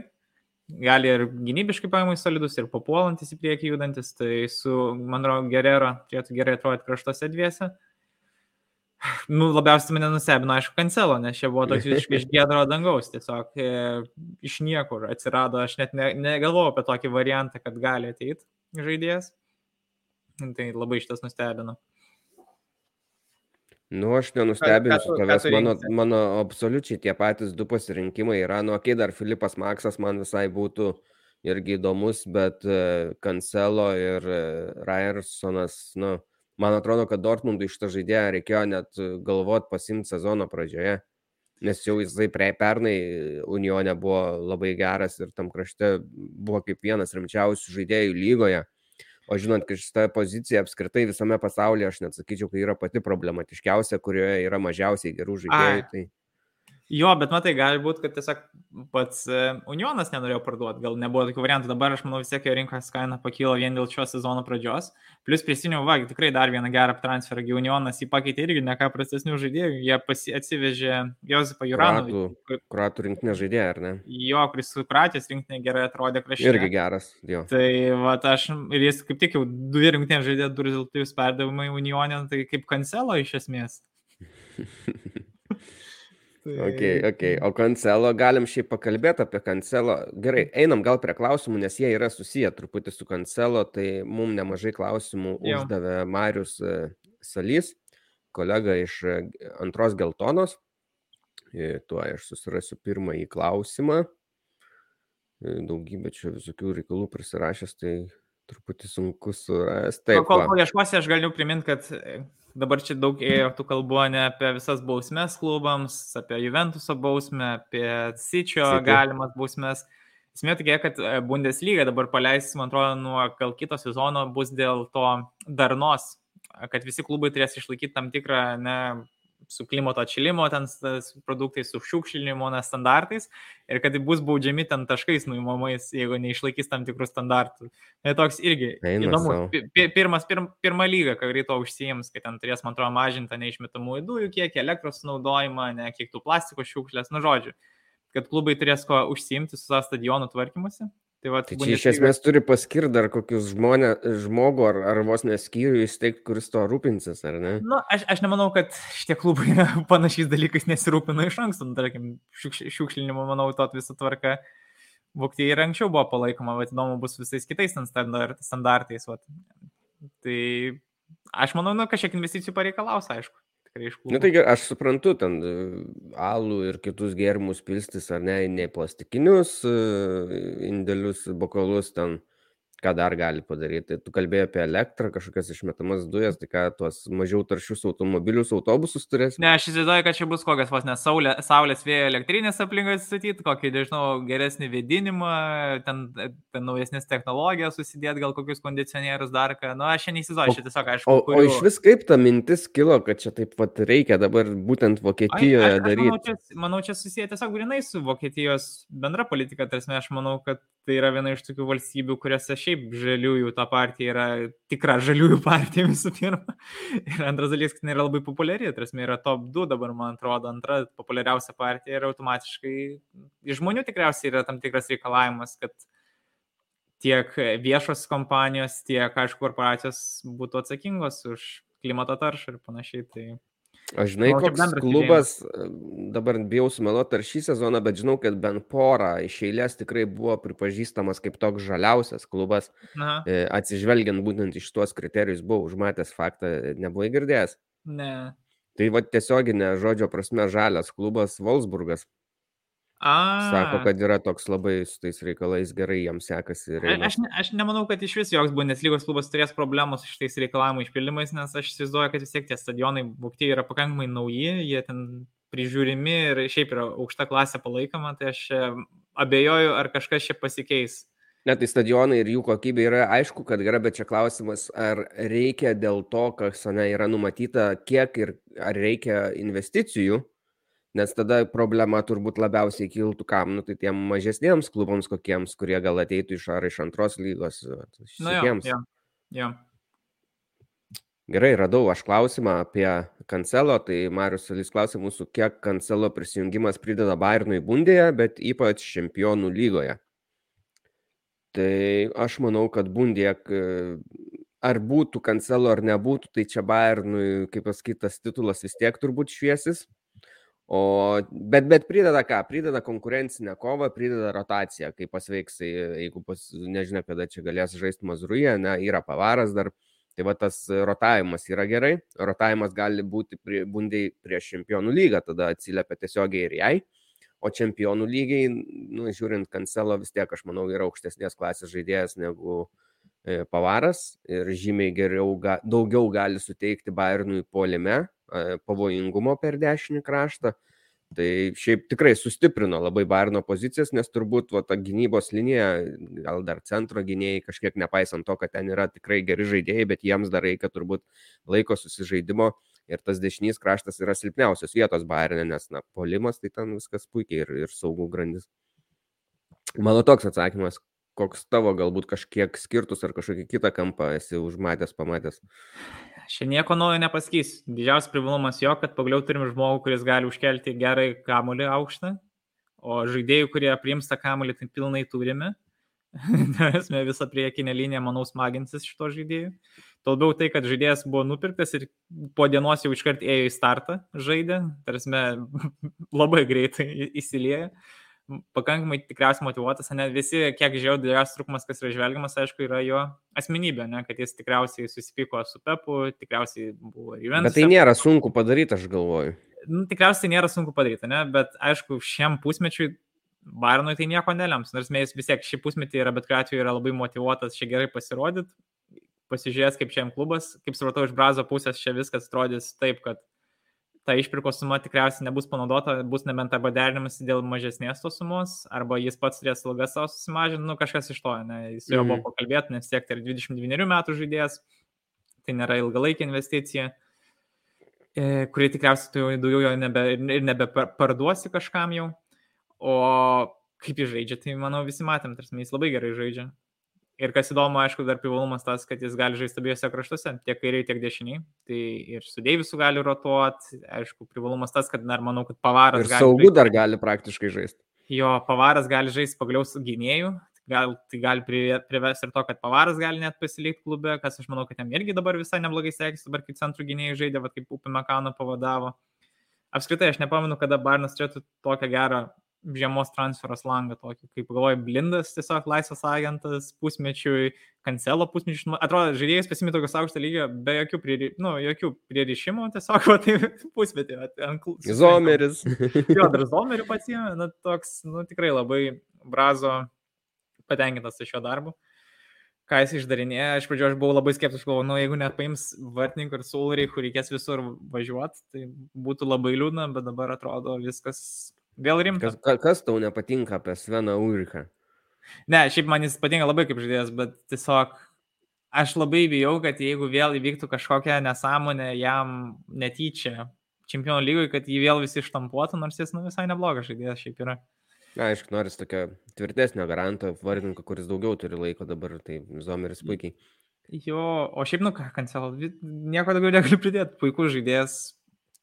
Gali ir gynybiškai paėmus solidus, ir papuolantis į priekį judantis. Tai su, man atrodo, Gerero turėtų gerai atrodyti kraštose dviese. Nu, labiausiai mane nustebino, aišku, kancelo, nes čia buvo toks visiškai iš gedro dangaus, tiesiog e, iš niekur atsirado, aš net ne, negalvojau apie tokį variantą, kad gali ateiti žaidėjas. Tai labai šitas nustebino. Nu, aš nenustebinsiu tavęs, mano, mano absoliučiai tie patys du pasirinkimai yra, nu, kai dar Filipas Maksas man visai būtų irgi įdomus, bet Kancelo ir Ryersonas, nu, man atrodo, kad Dortmundui šitą žaidėją reikėjo net galvot pasimti sezono pradžioje, nes jau jisai prie pernai Unione buvo labai geras ir tam krašte buvo kaip vienas rimčiausių žaidėjų lygoje. O žinant, kad šita pozicija apskritai visame pasaulyje, aš net sakyčiau, kad yra pati problematiškiausia, kurioje yra mažiausiai gerų žaidėjų. Ai. Tai Jo, bet matai, gali būti, kad tiesiog pats e, Unionas nenorėjo parduoti, gal nebuvo tokių variantų, dabar aš manau vis tiek jo rinkos kaina pakilo vien dėl šio sezono pradžios. Plus prisiminiau, va, tikrai dar vieną gerą transferą, gi Unionas jį pakeitė irgi ne ką prastesnių žaidėjų, jie pasi, atsivežė Josipą Juranovą, Kroatų, kroatų rinktinė žaidėja, ar ne? jo, kuris su Kratijos rinktinė gerai atrodė krašte. Irgi geras, jo. Tai va, aš ir jis kaip tik jau du rinktinės žaidė du rezultatyvius perdavimai Unionė, tai kaip kancelo iš esmės. Tai- Ok, ok. O Cancelo, galim šiaip pakalbėti apie Cancelo. Gerai, einam gal prie klausimų, nes jie yra susiję truputį su Cancelo, tai mums nemažai klausimų Jo. uždavė Marius e, Salys, kolega iš e, antros geltonos. E, Tuo aš susirasiu pirmąjį klausimą. Daugybė čia visokių reikalų prisirašęs, tai truputį sunku surasti. Taip, kol, kol ieškosi, aš galiu priminti, kad dabar čia daug ėjo tų kalbų ne apie visas bausmes klubams, apie Juventuso bausmę, apie Sičio City. galimas bausmes. Esmė tokia, kad e, Bundesliga dabar paleis, man atrodo, nuo gal kito sezono bus dėl to darnos, kad visi klubai turės išlaikyti tam tikrą ne, su klimato atšilimo ten produktais, su šiukšlinimo ne, standartais ir kad bus baudžiami ten taškais nuimamais, jeigu neišlaikys tam tikrų standartų. Tai toks irgi Eina įdomus. sau. Pi- pi- Pirmas, pirm, pirma lyga, kai ryto užsijims, kad ten turės, man atrodo, mažinti neišmetamųjų dujų kiekį, elektros sunaudojimą, ne kiek tų plastiko šiukšlės, nu žodžiu, kad klubai turės ko užsiimti su savo stadionų tvarkymusi. Tai, va, Tai čia iš esmės turi paskirti dar kokius žmonę, žmogų ar, ar vos neskyrių įsteigti, kuris to rūpinsis, ar ne? Nu, aš, aš nemanau, kad šitie klubai panašiais dalykais nesirūpina iš anksto, nu, tarkim, šiukš- šiukšlinimo, manau, to visą tvarką. Vokietija ir anksčiau buvo palaikoma, bet įdomu bus visais kitais standartais. Vat. Tai aš manau, nu, kažkiek investicijų pareikalaus, aišku. Klubų. Na nu, tai aš suprantu, ten e, alų ir kitus gėrimus pilstis ar ne, ne plastikinius e, indėlius, bokalus, ten ką dar gali padaryti. Tu kalbėjai apie elektrą, kažkokias išmetamas dujas, tai ką tuos mažiau taršius automobilius, autobusus turės. Ne, aš įsivaizduoju, kad čia bus kokias vos nes saulė, saulės vėjo elektrinės aplinkas statyti, kokį, nežinau, geresnį vėdinimą, ten, ten naujesnės technologijas susidėti, gal kokius kondicionierius dar ką. Na, nu, aš čia neįsivaizduoju, čia tiesiog, aišku, O, o iš vis kaip ta mintis kilo, kad čia taip pat reikia dabar būtent Vokietijoje Ai, aš, aš manau, daryti? čia, manau, čia susiję tiesiog grinai su Vokietijos bendra politika. Tarsi aš manau, kad tai yra viena iš tokių valstybių, kuriuose šiaip žaliųjų ta partija yra tikra žaliųjų partija visų pirma. Ir antras dalykas, kad yra labai populiari. Tarsi yra top 2 dabar, man atrodo, antra populiariausia partija ir automatiškai iš žmonių tikriausiai yra tam tikras reikalavimas, kad tiek viešos kompanijos, tiek, aišku, korporacijos būtų atsakingos už klimato taršą ir panašiai. Tai Aš žinai, Manau, čia koks klubas, e, dabar bijau sumeluoti ar šį sezoną, bet žinau, kad bent porą iš eilės tikrai buvo pripažįstamas kaip toks žaliausias klubas, Na, e, atsižvelgiant būtent iš tuos kriterijus, buvau užmatęs faktą, nebuvai girdėjęs. ne. Tai va tiesioginė žodžio prasme žalias klubas Wolfsburgas. A. Sako, kad yra toks labai su tais reikalais gerai, jiems sekasi. A, aš, ne, aš nemanau, kad iš vis joks Bundeslygos klubas turės problemų su šitais reikalavimų išpildymais, nes aš įsivaizduoju, kad vis tiek tie stadionai Vokietijoje yra pakankamai nauji, jie ten prižiūrimi ir šiaip yra aukšta klasė palaikoma, tai aš abejoju, ar kažkas čia pasikeis. Net tai stadionai ir jų kokybė yra aišku, kad yra, bet čia klausimas, ar reikia dėl to, kas ne, yra numatyta, kiek ir ar reikia investicijų nes tada problema turbūt labiausiai kiltų kam, nu, tai tiem mažesniems klubams kokiems, kurie gal ateitų iš ar iš antros lygos. Na, jo, jo, jo. Gerai, radau aš klausimą apie Kancelo, tai Marius Salys klausė mūsų, kiek Kancelo prisijungimas prideda Bayernui bundėje, bet ypač čempionų lygoje. Tai aš manau, kad bundėje, ar būtų Kancelo ar nebūtų, tai čia Bayernui, kaip pasakytas, titulas vis tiek turbūt šviesis. O, bet, bet prideda ką? Prideda konkurencinę kovą, prideda rotaciją, kai pasveiks, jeigu pas, nežinia, kada čia galės žaisti Mazruje, ne, yra pavaras dar. Tai va tas rotavimas yra gerai. Rotavimas gali būti prie, bundiai prieš čempionų lygą, tada atsiliepia tiesiogiai ir jai. O čempionų lygiai, nu, žiūrint, Kancelo vis tiek, aš manau, yra aukštesnės klasės žaidėjas negu e, pavaras ir žymiai geriau, ga, daugiau gali suteikti Bayernui polime, pavojingumo per dešinį kraštą. Tai šiaip tikrai sustiprino labai Bairno pozicijas, nes turbūt va, ta gynybos linija, gal dar centro gynėjai kažkiek nepaisant to, kad ten yra tikrai geri žaidėjai, bet jiems dar reikia turbūt laiko susižaidimo ir tas dešinys kraštas yra silpniausios vietos Bairne, nes, na, polimas tai ten viskas puikiai ir, ir saugų grandis. Mano toks atsakymas, koks tavo galbūt kažkiek skirtus ar kažkokį kitą kampą esi užmatęs, pamatęs. Čia nieko naujo nepasakys. Didžiausias privalumas jo, kad pagaliau turim žmogų, kuris gali užkelti gerai kamulį aukštą, o žaidėjų, kurie priims tą kamulį, tai pilnai turime. Esmė visą priekinę liniją, manau, smaginsis šito žaidėjų. Tolbiau tai, kad žaidėjas buvo nupirktas ir po dienos jau iškart ėjo į startą žaidė, tarsi labai greitai įsilieja pakankamai tikriausiai motivuotas, ne visi, kiek žiūrėjau, didžiausias trūkumas, kas yra žvelgiamas, aišku, yra jo asmenybė, ne, kad jis tikriausiai susipyko su Pepu, tikriausiai buvo Juventus. Bet tai nėra sunku padaryti, aš galvoju. Nu, tikriausiai nėra sunku padaryti, ne, bet aišku, šiam pusmečiui Baronui tai nieko nelems, nors mes vis tiek šį pusmetį yra, bet kuriuo atveju yra labai motivuotas čia gerai pasirodyti, pasižiūrės kaip šiam klubas, kaip supratau, iš Brazo pusės čia viskas atrodys taip, kad ta išpirkos suma tikriausiai nebus panaudota, bus nebent arba derinimas dėl mažesnės tos sumos, arba jis pats turės ilgas savo susimažinti, nu kažkas iš to, ne, jis jau mm. buvo pakalbėti, nes tiek tai yra 29 metų žaidėjas, tai nėra ilgalaikė investicija, e, kuri tikriausiai tu daugiau jo nebe, ir nebeparduosi kažkam jau, o kaip jis žaidžia, tai manau visi matėm, tarsi jis labai gerai žaidžia. Ir kas įdomu, aišku, dar privalumas tas, kad jis gali žaisti abiejose kraštuose, tiek kairiai, tiek dešiniai. Tai ir su Deivisu gali rotuoti. Aišku, privalumas tas, kad dar manau, kad pavaras. Ir saugų žaisti. dar gali praktiškai žaisti. Jo, pavaras gali žaisti pagaliau su gynėju. Gal, tai gali privesti ir to, kad pavaras gali net pasilikti klube, kas aš manau, kad jam irgi dabar visai neblogai sekėsi, dabar kaip centrų gynėjai žaidė, va, kaip Upė Mekano pavadavo. Apskritai, aš nepamenu, kada Barnas turėtų tokią gerą žiemos transferos langą tokį, kaip galvoju, blindas tiesiog laisvas agentas pusmečiui, kancelo pusmečiui, atrodo, žaidėjas pasimė tokios aukšto lygio, be jokių, priri, nu, jokių pririšimų, tiesiog, va, tai pusmetį. Zomeris. jo, dar zomerį pasiemė, nu, toks, nu, tikrai labai brazo patenkintas šio darbu. Ką jis išdarinėja, iš pradžio aš buvau labai skeptiškas, galvoju, nu, jeigu net paims vartininkų ir sulrį, kur reikės visur važiuoti, tai būtų labai liūdna, bet dabar atrodo viskas Vėl rimtas. Kas, kas tau nepatinka apie Sveną Ulriką? Ne, šiaip man jis patinka labai kaip žaidėjas, bet tiesiog aš labai bijau, kad jeigu vėl įvyktų kažkokia nesąmonė jam netyčia čempionų lygoje, kad jį vėl visi ištampuotų, nors jis nu, visai neblogas žaidėjas šiaip yra. Na, aišku, noris tokio tvirtesnio garanto, vardininko, kuris daugiau turi laiko dabar, tai Zomeris puikiai. Jo, o šiaip, nu ką, kancel, nieko daugiau negaliu pridėti, puikus žaidėjas,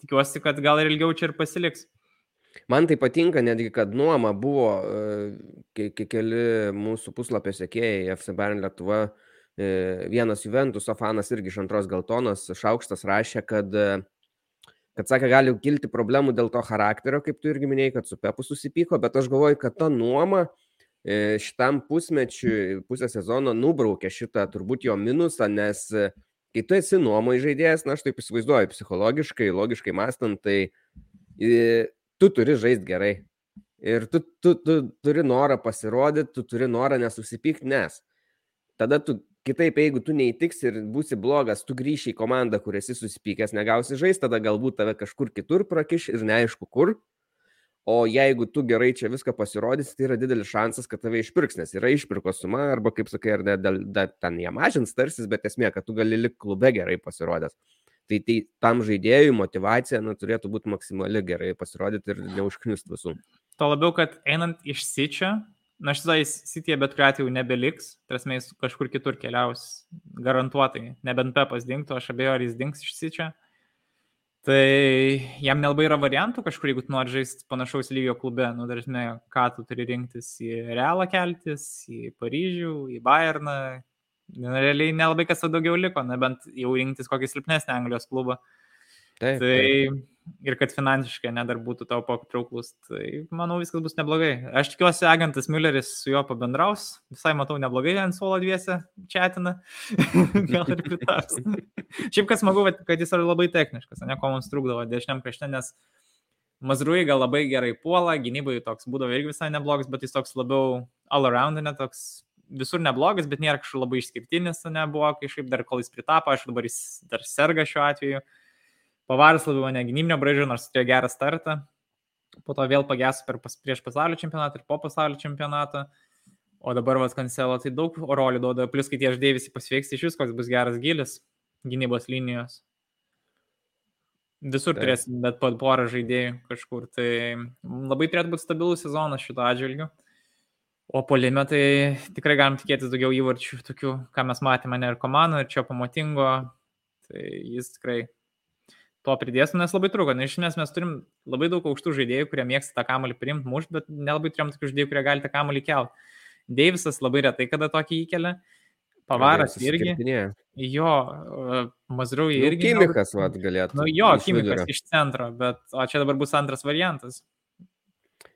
tikiuosi, kad gal ir ilgiau čia ir pasiliks. Man tai patinka netgi, kad nuoma buvo, ke keli mūsų puslapio sekėjai, FC Bayern Lietuva, e, vienas Juventuso fanas irgi iš antros geltonos, šaukštas rašė, kad, kad sakė, gali kilti problemų dėl to charakterio, kaip tu irgi minėjai, kad su Pepu susipyko, bet aš galvoju, kad ta nuoma e, šitam pusmečiui, pusę sezono nubraukė šitą turbūt jo minusą, nes kai tu esi nuomai žaidėjas, na aš taip įsivaizduoju, psichologiškai, logiškai mąstant, tai tu turi žaisti gerai. Ir tu, tu, tu turi norą pasirodyti, tu turi norą nesusipykti, nes tada tu kitaip, jeigu tu neįtiks ir būsi blogas, tu grįši į komandą, kur esi susipykęs, negausi žaisti, tada galbūt tave kažkur kitur prakiš ir neaišku kur. O jeigu tu gerai čia viską pasirodysi, tai yra didelis šansas, kad tave išpirks, nes yra išpirkos suma, arba kaip sakai, ar ne, dėl, dėl, ten jie mažins tarsis, bet esmė, kad tu gali likti klube gerai pasirodęs. Tai, tai tam žaidėjui motivacija nu, turėtų būti maksimali gerai pasirodyti ir neužkniust visų. To labiau, kad einant iš sičio, na šitą sityje bet kuriuo atveju nebeliks, prasme jis kažkur kitur keliaus, garantuotai, nebent Pepas dinktų, aš abejoju, ar jis dinks iš sičio. Tai jam nelabai yra variantų kažkur, jeigu tu nori žaisti panašaus lygio klube, nu dažnai, ką tu turi rinktis į Realą keltis, į Paryžių, į Bayerną. Realiai nelabai kas daugiau liko, nebent jau rinktis kokį silpnesnį Anglijos klubą. Taip, tai taip ir kad finansiškai nedar būtų tau patrauklus, tai manau viskas bus neblogai. Aš tikiuosi, agentas Mülleris su juo pabendraus, visai matau neblogai ant suolo dviese čatina, gal ir pritars. Šiaip kas smagu, kad jis yra labai techniškas, ne ko mums trukdavo dešiniam krašte, nes Mazrui gal labai gerai puola, gynybai toks būdavo irgi visai neblogas, bet jis toks labiau all around, ne toks visur neblogas, bet nėra kažkaip labai išskirtinis, nebuvo kažkaip dar kol jis pritapo, aš dabar jis dar serga šiuo atveju. Pavaris labiau ne gynybinio braižo, nors turėjo gerą startą. Po to vėl pageso per pas, prieš pasaulio čempionatą ir po pasaulio čempionatą. O dabar vas kancelo tai daug rolių duoda, plus kai tie žaidėjai visi pasveiks, iš vis koks bus geras gilis gynybos linijos. Visur Taip. turės, bet po porą žaidėjų kažkur. Tai labai turėtų būti stabilus sezonas šito atžvilgiu. O polime tai tikrai galim tikėtis daugiau įvarčių, tokių, ką mes matėme, ne ir komandų, ir čia pamatingo. Tai jis tikrai to pridėsiu, nes labai trūko. Nes iš mes turim labai daug aukštų žaidėjų, kurie mėgsta tą kamuolį priimti muš, bet nelabai turėjom tokių žaidėjų, kurie gali tą kamuolį kelti. Deivisas labai retai kada tokį įkelia. Pavaras irgi. Jo, Mazrui nu, irgi. Kimikas, vad, galėtų. Nu, jo, Kimikas iš centro, bet o čia dabar bus antras variantas.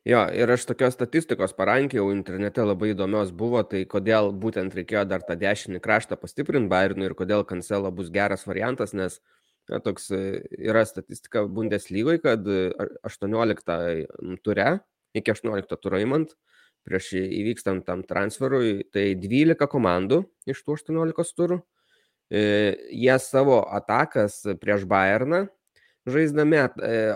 Jo, ir aš tokios statistikos parankiau internete labai įdomios buvo, tai kodėl būtent reikėjo dar tą dešinį kraštą pastiprinti Bayernui ir kodėl Kancelo bus geras variantas, nes Na, toks e, yra statistika Bundeslygoje, kad 18 e, ture, iki 18 turo įmant, prieš įvykstant tam transferui, tai 12 komandų iš tų 18 turų, e, jie savo atakas prieš Bayerną žaisdami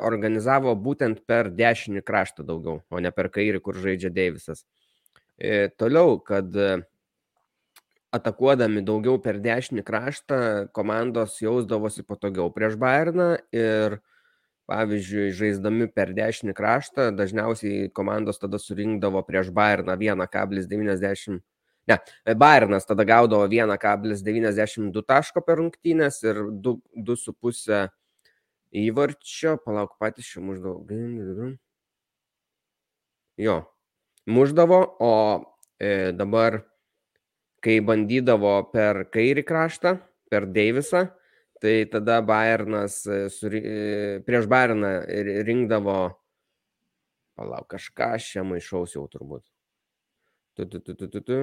organizavo būtent per dešinį kraštą daugiau, o ne per kairį, kur žaidžia Deivisas. Toliau, kad atakuodami daugiau per dešinį kraštą komandos jausdavosi patogiau prieš Bayerną ir pavyzdžiui, žaisdami per dešinį kraštą, dažniausiai komandos tada surinkdavo prieš Bayerną 1,90. Ne, Bayernas tada gaudavo 1,92 taško per rungtynės ir 2,5 įvarčio, palauk patys čia muždavo. Jo, muždavo, o e, dabar kai bandydavo per kairį kraštą, per Deivisą, tai tada Bayernas suri, e, prieš Bayerną rinkdavo, palauk, kažką aš čia maišaus jau turbūt. Tu, tu, tu, tu, tu, tu.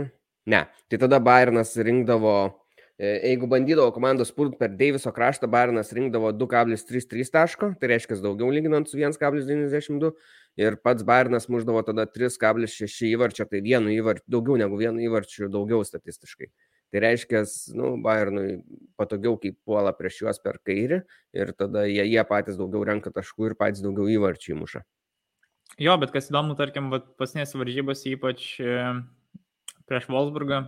Ne, tai tada Bayernas rinkdavo jeigu bandydavo komandos pult per Deiviso kraštą, Bairnas rinkdavo 2,33 taško, tai reiškia daugiau lyginant su 1,92 ir pats Bairnas muždavo tada 3,6 įvarčio, tai vienu įvarčiu, daugiau negu vienu įvarčiu, daugiau statistiškai. Tai reiškia, nu, Bayernui patogiau, kaip puola prieš juos per kairį ir tada jie, jie patys daugiau renka taškų ir patys daugiau įvarčių įmuša. Jo, bet kas įdomu, tarkim, pasinės varžybos, ypač e, prieš Wolfsburgą,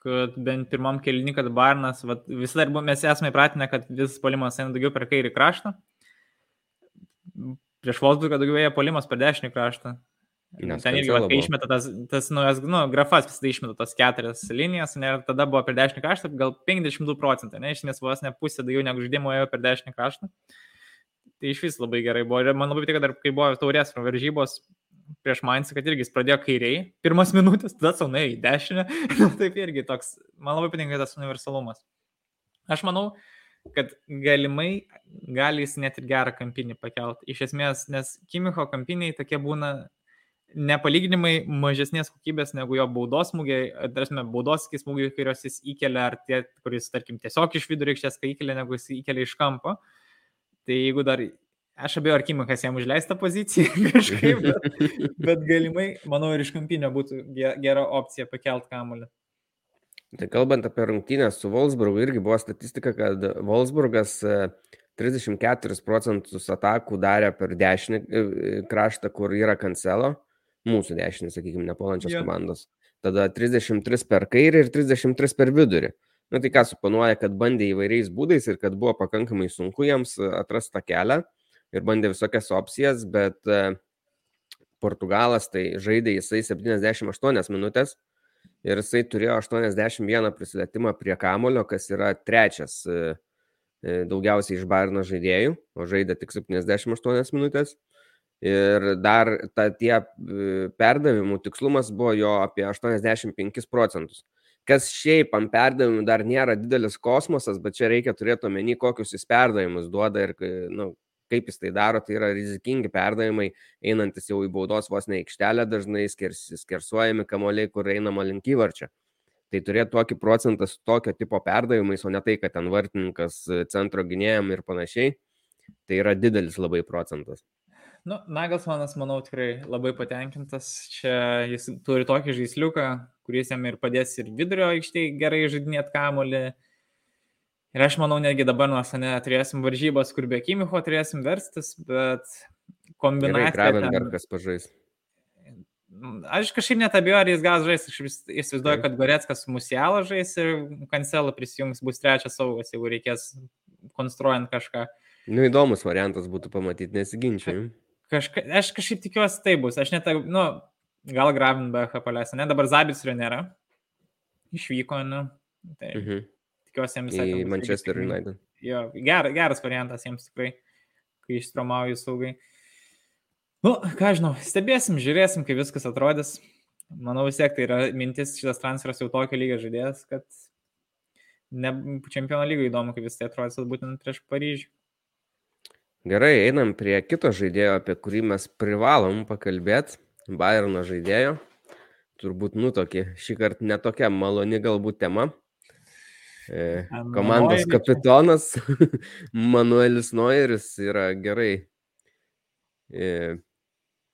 kad bent pirmam kelini, kad Barnas, vis dar mes esame įpratinę, kad visas polimas eina daugiau per kairį kraštą. Prieš Volsburgą daugiau ėjo polimas per dešinį kraštą. Nes ten irgi, kai išmeta tas, tas naujas, nu, grafas visada išmeta tas keturias linijas, ir tada buvo per dešinį kraštą, gal 52 procentai, ne, iš esmės vos ne pusė daugiau negu žaidimo ėjo per dešinį kraštą. Tai iš vis labai gerai buvo. Ir man labai patiko, dar kai buvo taurės varžybos, prieš Mainzą, kad irgi jis pradėjo kairiai, pirmas minutės, tada saunai į dešinę. Taip irgi toks, man labai patinka tas universalumas. Aš manau, kad galimai gali jis net ir gerą kampinį pakelt. Iš esmės, nes Kimicho kampiniai tokie būna nepalyginimai mažesnės kokybės negu jo baudos smūgiai, tarsi baudos smūgiai, kuriuos jis įkelia, ar tie, kuris, tarkim, tiesiog iš vidurio aikštės, kai įkelia, negu jis įkelia iš kampo. Tai jeigu dar Aš abejoju, ar Kimikas jam užleista pozicija kažkaip, bet, bet galimai, manau, ir iš kampinio būtų gera opcija pakelt kamuolį. Tai kalbant apie rungtynę su Wolfsburgu, irgi buvo statistika, kad Wolfsburgas 34 e, procentus atakų darė per dešinį e, kraštą, kur yra kancelo, mūsų dešinį, sakykime, nepuolančios yeah. komandos. Tada 33 per kairį ir 33 per vidurį. Na tai ką suponuoja, kad bandė įvairiais būdais ir kad buvo pakankamai sunku jiems atrasti tą kelią ir bandė visokias opcijas, bet e, Portugalas tai žaidė jisai 78 minutės ir jisai turėjo 81 prisilietimą prie kamulio, kas yra trečias e, e, daugiausiai iš Bairno žaidėjų, o žaidė tik 78 minutės. Ir dar ta, tie perdavimų tikslumas buvo jo apie 85 procentus. Kas šiaip ant perdavimų dar nėra didelis kosmosas, bet čia reikia turėti omeny, kokius jis perdavimus duoda ir nu, kaip jis tai daro, tai yra rizikingi perdavimai, einantis jau į baudos vos ne aikštelę, dažnai skers, skersuojami kamoliai, kur einama link įvarčio. Tai turėtų tokį procentą su tokio tipo perdavimais, o ne tai, kad ten vartininkas centro gynėjam ir panašiai. Tai yra didelis labai procentas. Nu, Nagelsmanas, manau, tikrai labai patenkintas. Čia jis turi tokį žaisliuką, kuris jam ir padės ir vidurio aikštėje gerai žaidinėti kamolį, Ir aš manau, netgi dabar nuo sene turėsim varžybas, kur be Kimicho turėsim verstis, bet kombinacija. Gravenbergas pažais. Aš kažkaip net abejoju, ar jis gal žais. Aš įsivaizduoju, kad Goreckas Musialą žais ir Kancelą prisijungs, bus trečias saugas, jeigu reikės konstruojant kažką. Nu, įdomus variantas būtų pamatyti, nesiginčiai. Kažka, aš kažkaip tikiuosi tai bus. Aš net, nu, gal Gravenbergą paleisiu, ne, dabar Zabitsrio nėra. Išvyko, nu. Tai. Mhm. Tikiuosi jiems. Į Manchester United. Jo, ger, geras variantas jiems tikrai, kai ištraumauju saugai. Nu, ką žinau, stebėsim, žiūrėsim, kaip viskas atrodys. Manau vis tiek tai yra mintis, šitas transferas jau tokio lygio žaidėjas, kad ne čempionų lygo įdomu, kaip vis tai atrodys būtent prieš Paryžių. Gerai, einam prie kito žaidėjo, apie kurį mes privalom pakalbėti. Bayerno žaidėjo. Turbūt, nu, tokį, šį kartą netokia maloni galbūt tema. E, komandos kapitonas Manuelis Noiris yra gerai. E,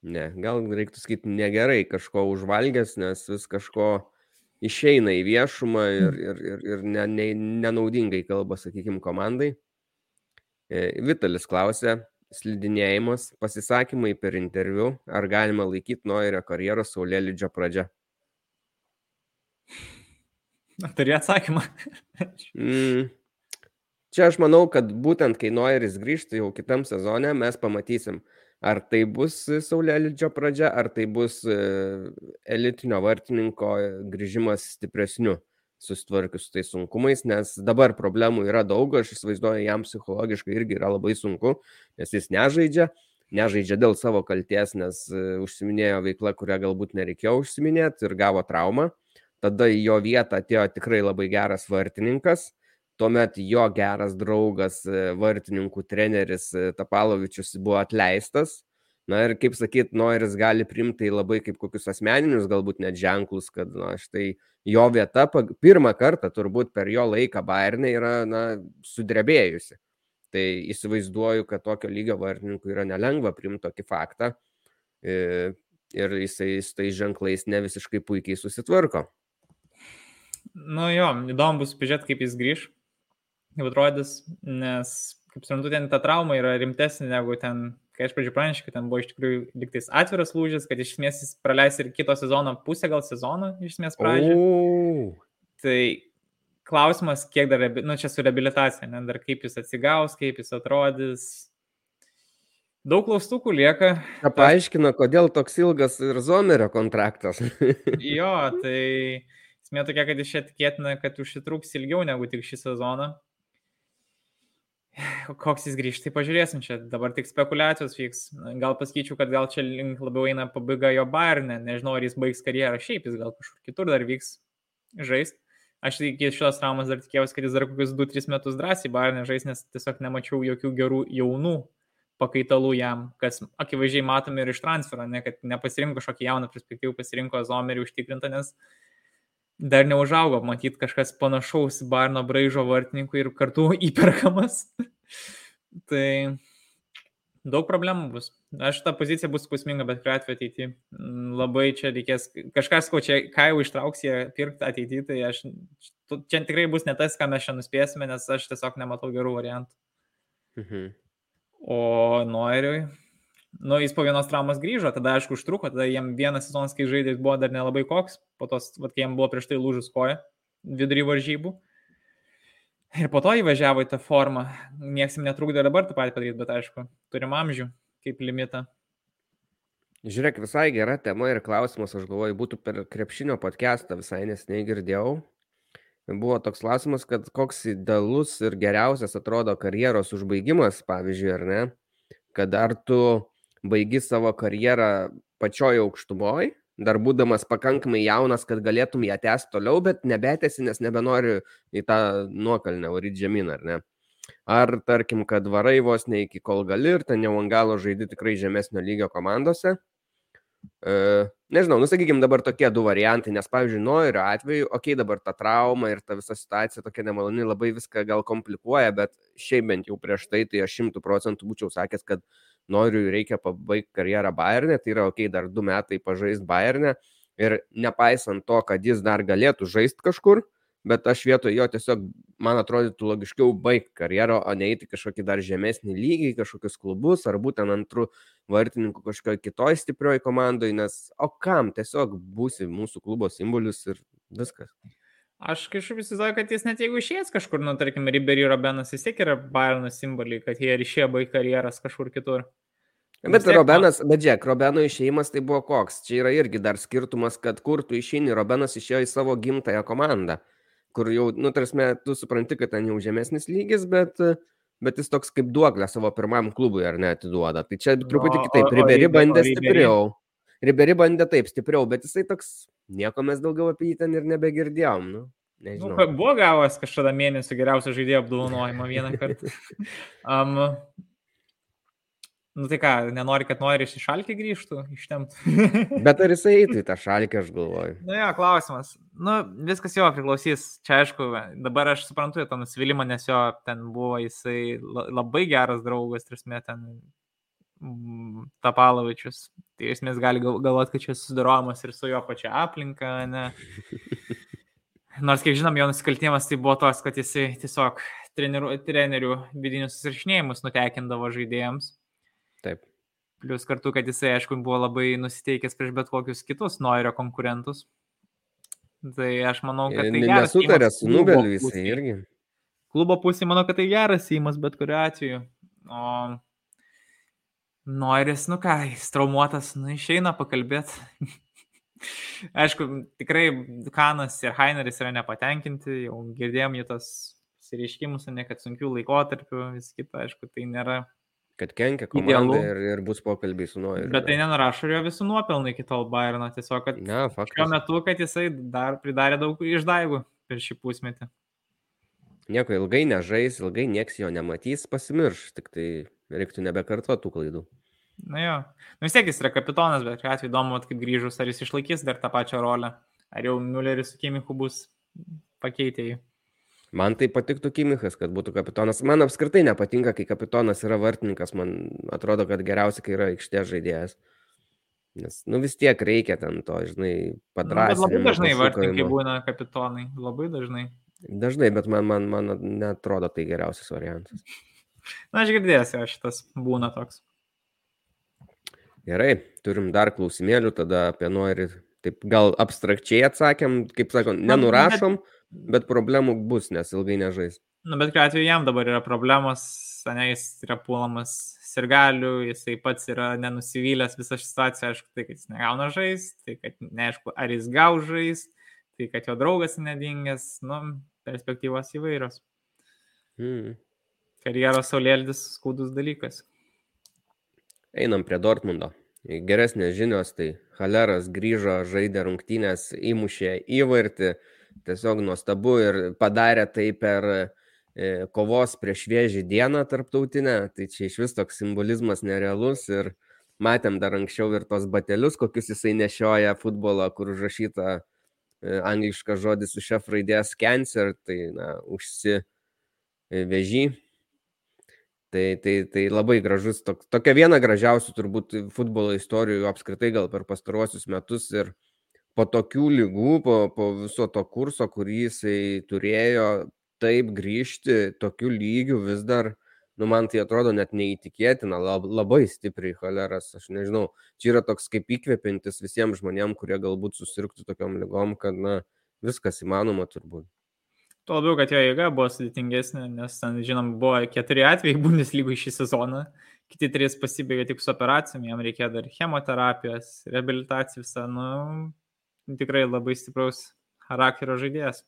ne, gal reiktų sakyti negerai kažko užvalgęs, nes vis kažko išeina į viešumą ir, hm. ir, ir, ir ne, ne, nenaudingai kalba, sakykime, komandai. E, Vitalis klausė, slidinėjimas, pasisakymai per interviu, ar galima laikyti Noirio karjeros Saulėlydžio pradžia. Turi atsakymą. mm. Čia aš manau, kad būtent kai Noiris grįžtų jau kitam sezone, mes pamatysim, ar tai bus Saulėlydžio pradžia, ar tai bus e, elitinio vartininko grįžimas stipresniu, susitvarkius su tais sunkumais, nes dabar problemų yra daug, aš įsivaizduoju, jam psichologiškai irgi yra labai sunku, nes jis nežaidžia, nežaidžia dėl savo kalties, nes e, užsiminėjo veikla, kurią galbūt nereikėjo užsiminėti ir gavo traumą. Tada į jo vietą atėjo tikrai labai geras vartininkas. Tuomet jo geras draugas, e, vartininkų treneris e, Tapalovičius buvo atleistas. Na ir kaip sakyt, Noiris gali primti labai kaip kokius asmeninius, galbūt net ženklus, kad na, štai jo vieta pirmą kartą turbūt per jo laiką Bayernė yra na, sudrebėjusi. Tai įsivaizduoju, kad tokio lygio vartininkui yra nelengva primti tokį faktą e, ir jisai su tais ženklais ne visiškai puikiai susitvarko. Nu jo, įdomu bus pažiūrėti, kaip jis grįž, kaip atrodys, nes, kaip suprantu, ten ta trauma yra rimtesnė negu ten, kai aš pradžioje pranešiau, kad ten buvo iš tikrųjų liktais atviras lūžis, kad iš esmės jis praleis ir kito sezono pusę, gal sezoną iš esmės pradžioje. Tai klausimas, kiek dar, nu čia su rehabilitacija, ne, dar kaip jis atsigaus, kaip jis atrodys. Daug klaustukų lieka. Ką paaiškina, kodėl toks ilgas ir Zomerio kontraktas. jo, tai Esmė tokia, kad iš čia tikėtina, kad užsitruks ilgiau negu tik šį sezoną. Koks jis grįžta, tai pažiūrėsim čia. Dabar tik spekulacijos vyks. Gal pasakyčiau, kad gal čia link labiau eina pabaiga jo Bayernė. Nežinau, ar jis baigs karjerą šiaip, jis gal kažkur kitur dar vyks žaisti. Aš iki šios traumos dar tikėjausi, kad jis dar kokius 2-3 metus drąsiai Bayernė žais, nes tiesiog nemačiau jokių gerų jaunų pakaitalų jam, kas akivaizdžiai matome ir iš transfero, ne, kad nepasirinko kažkokį jauną perspektyvų, pasirinko Zomerį užtikrintą, nes uh, dar neužaugo, matyt, kažkas panašaus Barno braižo vartininkui ir kartu įperkamas. tai Daug problemų bus. Aš tą poziciją bus skausminga, bet kuriuo atveju ateityje. Labai čia reikės, kažkas, ko čia, ką jau ištrauks jie pirkti ateityje, tai aš, čia tikrai bus ne tas, ką mes šiandien nuspėsime, nes aš tiesiog nematau gerų variantų. Mhm. O Noiriui, nu, jis po vienos traumos grįžo, tada aišku užtruko, tada jam vienas sezonas, kai žaidė, buvo dar nelabai koks, po tos, vat, kai jam buvo prieš tai lūžus koja vidury varžybų. Ir po to įvažiavo į tą formą. Niekas jam netrukdė dabar tą patį padaryti, bet aišku, turim amžių kaip limitą. Žiūrėk, visai gera tema ir klausimas, aš galvoju, būtų per krepšinio podcastą, visai nesnei girdėjau. Buvo toks klausimas, kad koks idealus ir geriausias atrodo karjeros užbaigimas, pavyzdžiui, ar ne? Kad ar tu baigi savo karjerą pačioje aukštumoje, dar būdamas pakankamai jaunas, kad galėtum ją tęsti toliau, bet nebetėsi, nes nebenori į tą nuokalnę varyti žemyn, ar ne? Ar tarkim, kad varai vos ne iki kol gali ir ten jau ant galo žaidi tikrai žemesnio lygio komandose. E, nežinau, nusakykime dabar tokie du variantai, nes pavyzdžiui, Noirio atveju, okei, okay, dabar ta trauma ir ta visa situacija tokia nemaloni labai viską gal komplikuoja, bet šiaip bent jau prieš tai, tai aš šimtų procentų būčiau sakęs, kad noriu reikia pabaigti karjerą Bayernė, tai yra, okay, dar du metai pažaisti Bayernė ir nepaisant to, kad jis dar galėtų žaisti kažkur, bet aš vietoj jo tiesiog, man atrodytų logiškiau baigti karjerą, o ne eiti kažkokį dar žemesnį lygį, kažkokius klubus, ar būtent antrų vartininkų kažkokioje kitoje stiprioje komandoje, nes o kam tiesiog būsi mūsų klubo simbolis ir viskas. Aš kažkaip įsivaizduoju, kad jis net jeigu išėjęs kažkur, nu, tarkim, Ribery Robenas vis tiek yra Bayerno simboliai, kad jie ir išėjo baigti karjeras kažkur kitur. Bet tiek, Robenas, bet žiūrėk, Robeno išėjimas tai buvo koks. Čia yra irgi dar skirtumas, kad kur tu išeini, Robenas išėjo į savo gimtąją komandą, kur jau, nu, tarsi, tu supranti, kad ten jau žemesnis lygis, bet, bet jis toks kaip duoklė savo pirmam klubui ar net atiduoda. Tai čia truputį kitaip. Ribery bandė stipriau. Ribery bandė taip stipriau, bet jisai toks, nieko mes daugiau apie jį ten ir nebegirdėjom. Nu. Nežinau. Nu, buvo gavęs kažkada mėnesio geriausio žaidėjo apdovanojimą vieną kartą. Um, nu tai ką, nenori, kad nori iš šalkį grįžtų, ištemtų. Bet ar jisai eitų į tą šalkį, aš galvoju. Na nu, jo, klausimas. Nu, viskas jo priklausys. Čia aišku, dabar aš suprantu tą nusivylimą, nes jo ten buvo jisai labai geras draugas, trismė ten Mm, Tapalovičius. Tai esmės gali galvoti, kad čia susidorojimas ir su jo pačia aplinka, ne. Nors, kiek žinom, jo nusikaltimas tai buvo tos, kad jisai tiesiog trenerių, trenerių vidinius susirašinėjimus nutekindavo žaidėjams. Taip. Plius kartu, kad jisai, aišku, buvo labai nusiteikęs prieš bet kokius kitus Noirio konkurentus. Tai aš manau, kad tai geras. Nesutarė su Nubeliu jisai irgi. Klubo pusė, manau, kad tai geras įimas bet kuriu atveju. O Noris, nu ką, jis traumuotas, nu išeina pakalbėti. Aišku, tikrai Kanas ir Heineris yra nepatenkinti, jau girdėjom jų tos pasireiškimus, ne kad sunkių laikotarpių, vis kita, aišku, tai nėra. Kad kenkia komandai ir, ir bus pokalbiai su Noiriu. Bet tai nenurašo jo visų nuopelnų iki tol Bayerno, tiesiog, kad ne, šiuo metu, kad jisai dar pridarė daug išdaigų per šį pusmetį. Nieko ilgai nežais, ilgai nieks jo nematys, pasimirš, tik tai reiktų nebekartuoti tų klaidų. Na jo, nu, vis tiek jis yra kapitonas, bet šiuo atveju įdomu, kaip grįžus, ar jis išlaikys dar tą pačią rolę, ar jau Mülleris su Kimichu bus pakeitę jį. Man tai patiktų Kimichas, kad būtų kapitonas. Man apskritai nepatinka, kai kapitonas yra vartininkas, man atrodo, kad geriausia, kai yra aikštės žaidėjas. Nes, nu vis tiek reikia ten to, žinai, padrasinti. Nu, labai dažnai vartininkai būna kapitonai, labai dažnai. Dažnai, bet man, man, man netrodo tai geriausias variantas. Na, aš girdėsiu, šitas būna toks. Gerai, turim dar klausimėlių, tada apie nori, taip gal abstrakčiai atsakėm, kaip sakom, nenurašom, bet problemų bus, nes ilgai nežais. Na, nu, bet kuriuo atveju jam dabar yra problemos, ne, jis yra puolamas sirgalių, jisai pats yra nenusivylęs visą situaciją, aišku, tai, kad jis negauna žais, tai, kad neaišku, ar jis gau žais, tai, kad jo draugas nedingęs, nu, perspektyvos įvairios. Mm karjeros saulėlydis skaudus dalykas. Einam prie Dortmundo. Geresnės žinios, tai Haleras grįžo, žaidė rungtynės, įmušė įvartį, tiesiog nuostabu ir padarė tai per e, kovos prieš vėžį dieną tarptautinę, tai čia iš vis toks simbolizmas nerealus ir matėm dar anksčiau ir tos batelius, kokius jisai nešioja futbolo, kur užrašyta e, angliškas žodis su šia raidės cancer, tai na, užsi e, vežį Tai, tai, tai labai gražus, tok, tokia viena gražiausių turbūt futbolo istorijų apskritai gal per pastaruosius metus ir po tokių lygų, po, po viso to kurso, kurį jisai turėjo, taip grįžti tokiu lygiu vis dar, nu man tai atrodo net neįtikėtina, lab, labai stipriai choleras, aš nežinau, čia yra toks kaip įkvėpintis visiems žmonėms, kurie galbūt susirgtų tokiam lygom, kad na, viskas įmanoma turbūt. Tuo labiau, kad jo jėga buvo sudėtingesnė, nes ten, žinom, buvo keturi atvejai Bundeslygų šį sezoną, kiti trys pasibaigė tik su operacijom, jam reikėjo dar chemoterapijos, rehabilitacijų visą, nu, tikrai labai stipraus charakterio žaidėjas.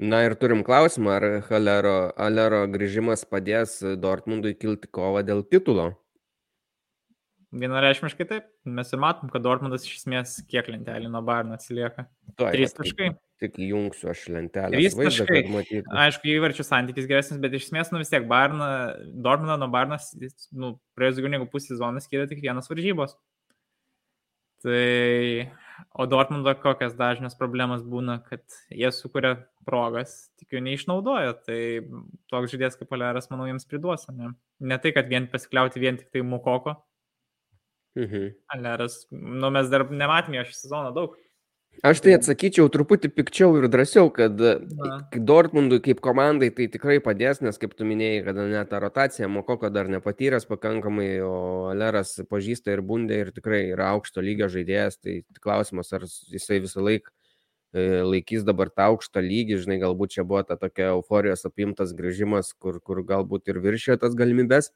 Na ir turim klausimą, ar Halero, Alero grįžimas padės Dortmundui kilti kovą dėl titulo? Vienareišmiškai taip. Mes ir matom, kad Dortmundas iš esmės kiek lentelį nuo Barno atsilieka. Tuoj, Trys taškai. Tik jungsiu aš lentelę. Trys taškai. Aišku, įvarčių santykis geresnis, bet iš esmės, nu vis tiek Barna, Dortmundą nuo Barnas, nu, praėjus daugiau negu pusę sezoną skiria tik vienas varžybos. Tai, o Dortmundo kokias dažnas problemas būna, kad jie sukuria progas, tik jų neišnaudoja. Tai toks žaidėjas kaip Poleras, manau, jiems priduos. Ne? ne tai, kad vien pasikliauti vien tik tai Mukoko, Mhm. Aleras, nu mes dar nematėme jo šį sezoną daug. Aš tai atsakyčiau truputį pikčiau ir drąsiau, kad Na. Dortmundui kaip komandai tai tikrai padės, nes kaip tu minėjai, kad net ta rotacija Mokoko dar nepatyręs pakankamai, o Aleras pažįsta ir bundė ir tikrai yra aukšto lygio žaidėjas, tai klausimas, ar jisai visą laiką laikys dabar tą aukštą lygį, žinai, galbūt čia buvo ta tokia euforijos apimtas grįžimas, kur, kur galbūt ir viršėjo tas galimybės,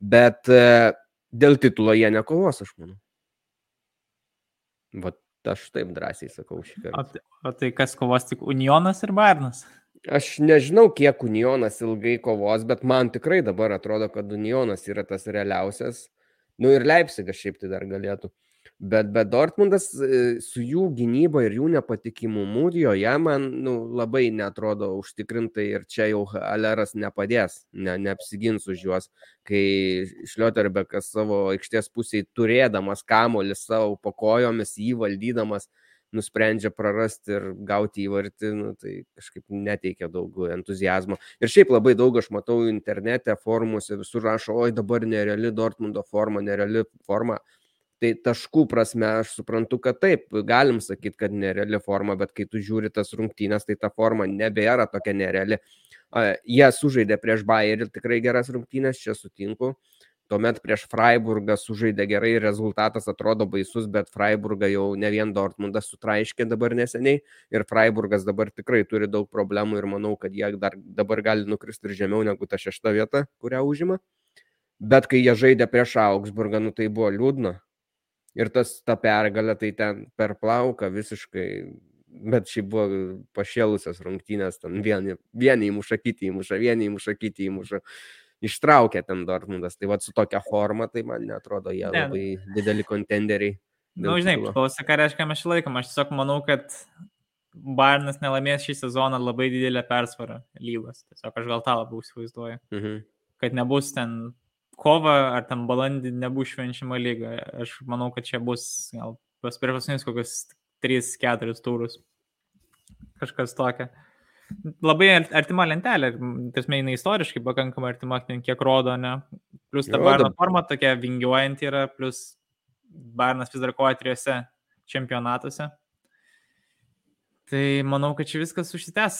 bet e, dėl titulo jie nekovos, aš manau. Vat aš taip drąsiai sakau šį O, kartą. tai- o tai kas kovos tik Unionas ir Barnas? Aš nežinau, kiek Unionas ilgai kovos, bet man tikrai dabar atrodo, kad Unionas yra tas realiausias. Nu ir Leipzigas šiaip tai dar galėtų. Bet, bet Dortmundas e, su jų gynyba ir jų nepatikimumu joje man nu, labai netrodo užtikrintai ir čia jau Aleras nepadės, ne, neapsigins už juos, kai Šlioterbekas savo aikštės pusėje turėdamas kamolį savo pokojomis, jį valdydamas, nusprendžia prarasti ir gauti įvartį, nu, tai kažkaip neteikia daug entuzijazmo. Ir šiaip labai daug aš matau internete, formuose, visur rašo, oi dabar nereali Dortmundo forma, nereali forma. Tai taškų prasme aš suprantu, kad taip, galim sakyti, kad nereali forma, bet kai tu žiūri tas rungtynės, tai ta forma nebėra tokia nereali. Jie sužaidė prieš Bayerį tikrai geras rungtynės, čia sutinku. Tuomet prieš Freiburgą sužaidė gerai, rezultatas atrodo baisus, bet Freiburgą jau ne vien Dortmundas sutraiškė dabar neseniai ir Freiburgas dabar tikrai turi daug problemų ir manau, kad jie dar dabar gali nukristi ir žemiau negu ta šešta vieta, kurią užima. Bet kai jie žaidė prieš Augsburgą, nu tai buvo liūdna. Ir tas ta pergalė tai ten per plauką visiškai, bet šiaip buvo pašėlusios rungtynės, ten vieni, vieni įmuša, kiti įmuša, vieni įmuša, kiti įmuša. Ištraukė ten Dortmundas. Tai va su tokia forma, tai man netrodo jie Ne. labai dideli kontenderiai. Na, nu, žinai, priklauso, ką reiškia mes šį laiką. Aš tiesiog manau, kad Barnas nelaimės šį sezoną labai didelę persvarą lygos. Tiesiog aš gal tą labiau įsivaizduoju. Mhm. Kad nebus ten kova ar ten balandį nebus švenčiama lyga. Aš manau, kad čia bus gal pas per paskutinius kokius 3-4 turus. Kažkas tokia. Labai ar- artima lentelė, tasme, jinai istoriškai pakankamai artima, kiek rodo, ne? Plus ta Barno forma tokia vingiuojanti yra, plus Barnas vis dar kovoja trijose čempionatuose. Tai manau, kad čia viskas užsitęs.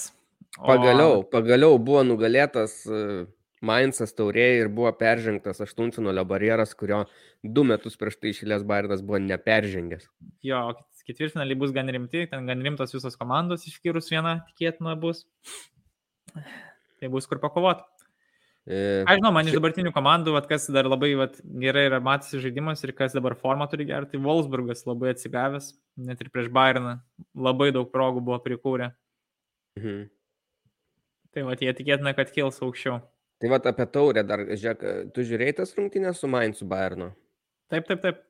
O- Pagaliau, pagaliau buvo nugalėtas e, Mainzas taurėje ir buvo peržengtas aštuntfinalio barjeras, kurio du metus prieš tai išėlės Bairnas buvo neperžengęs. Jo, ketvirtfinaliai bus gan rimti, ten gan rimtos visos komandos, išskyrus vieną tikėtina bus. Tai bus kur pakovoti. E, Aš žinau, man iš dabartinių komandų, vat, kas dar labai vat, gerai yra matęs žaidimas ir kas dabar formą turi gerą, tai Wolfsburgas labai atsigavęs, net ir prieš Bayerną. Labai daug progų buvo prikūrę. mhm. Tai vat, jie tikėtina, kad kils aukščiau. Tai va apie taurę dar, žiūrėk, tu žiūrėjai tas rungtynės su Mainzu Bairno. Taip, taip, taip.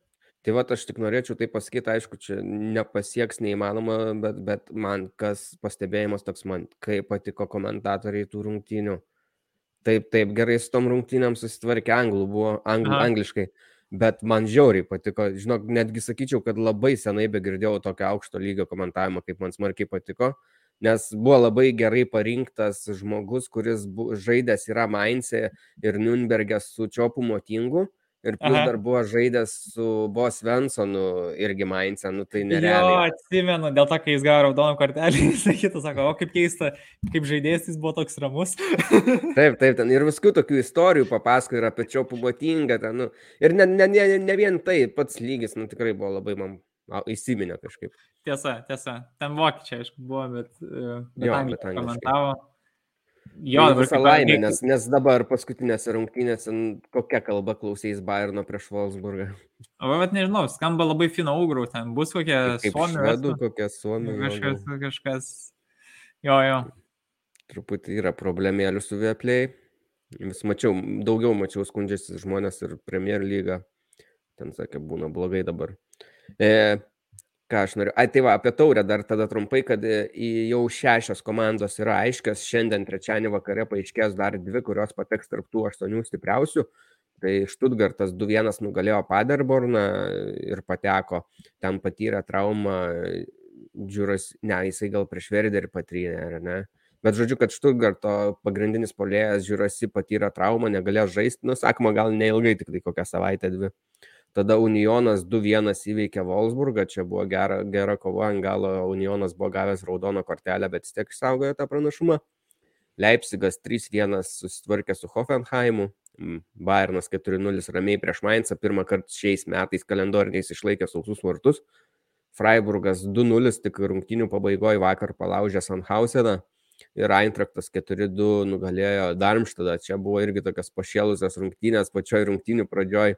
Tai va aš tik norėčiau tai pasakyti, aišku, čia nepasieks neįmanoma, bet, bet man kas pastebėjimas toks man, kaip patiko komentatoriai tų rungtynių. Taip, taip, gerai su tom rungtynėm susitvarkė anglų, buvo angl, Aha. angliškai, bet man žiauriai patiko. Žinok, netgi sakyčiau, kad labai senai begirdėjau tokio aukšto lygio komentavimo, kaip man smarkiai patiko. Nes buvo labai gerai parinktas žmogus, kuris bu, žaidęs yra Mainze ir Nürnbergė su Čiopu Motingu. Ir plus Aha. dar buvo žaidęs su Bos Svensonu irgi Mainze, nu tai nerealiai. Jo, atsimenu, dėl to, kai jis gavo raudoną kortelę, jis sakytų, sako, o kaip keista, kaip žaidėjas jis buvo toks ramus. taip, taip, ten ir viskų tokių istorijų papasako ir apie Čiopų Motingą. Ten, nu, ir ne, ne, ne, ne vien tai, pats lygis, nu tikrai buvo labai man įsiminė kažkaip. Tiesa, tiesa. Ten vokiečiai, aišku, buvo, bet, e, bet jo, bet komentavo. Jo, tai visą laimę, nes, nes dabar paskutinėse rungtynėse kokia kalba klausys Bayerno prieš Wolfsburgą. O, bet nežinau, skamba labai fino ugrų, ten bus kokia suomija. Švedų, kokia suomija. Kažkas, kažkas. Jo, jo. Truputį yra problemėlių su Vieplay. Vis mačiau, daugiau mačiau skundžiasi žmonės ir Premier lygą. Ten sakė, būna blogai dabar. E, ką aš noriu. Ai, tai va, apie taurę dar tada trumpai, kad e, jau šešios komandos yra aiškios. Šiandien trečiąjį vakare paaiškės dar dvi, kurios pateks tarp tų aštuonių stipriausių. Tai Štutgartas 2-1 nugalėjo Paderborną ir pateko. Ten patyrė traumą, džiūras, ne, jisai gal prieš Verderį patrynė, ar ne? Bet žodžiu, kad Štutgarto pagrindinis polėjas žiūrasi patyrė traumą, negalėjo žaisti, nu, sakoma, gal neilgai, tik tai kokią savaitę, dvi. Tada Unionas 2-1 įveikė Wolfsburgą, čia buvo gera, gera kova, ant galo Unionas buvo gavęs raudoną kortelę, bet vis tiek išsaugojo tą pranašumą. Leipzigas 3-1 susitvarkė su Hoffenheimu, Bayernas 4-0 ramiai prieš Mainzą, pirmą kartą šiais metais kalendoriniais išlaikė sausus vartus. Freiburgas 2-0 tik rungtinių pabaigoje vakar palaužė Sanhauseną ir Eintraktas 4-2 nugalėjo Darmštadą. Čia buvo irgi tokios pašėlusios rungtynės pačioj rungtinių pradžioj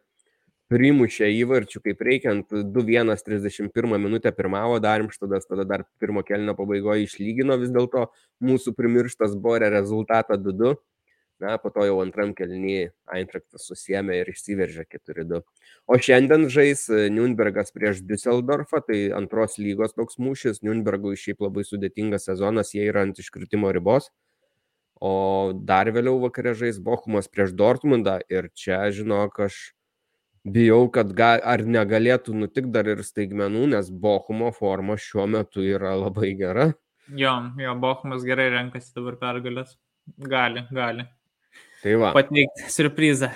primušė įvarčių kaip reikiant 2-1 31 minutę pirmavo Darmštadas, tada dar pirmo kelnio pabaigoje išlygino vis dėlto mūsų primirštas Borė rezultatą 2-2. Na, po to jau antram kelnyje Eintraktas susėmė ir išsiveržė 4-2. O šiandien žais Nürnbergas prieš Düsseldorfą, tai antros lygos toks mūšis. Nürnbergui šiaip labai sudėtingas sezonas, jie yra ant iškritimo ribos. O dar vėliau vakarė žais Bochumas prieš Dortmundą ir čia, žinok, aš bijau, kad ga, ar negalėtų nutikti dar ir staigmenų, nes Bochumo forma šiuo metu yra labai gera. Jo, jo, Bochumas gerai renkasi dabar pergalės. Gali, gali. Tai va. Pateikti surprizą.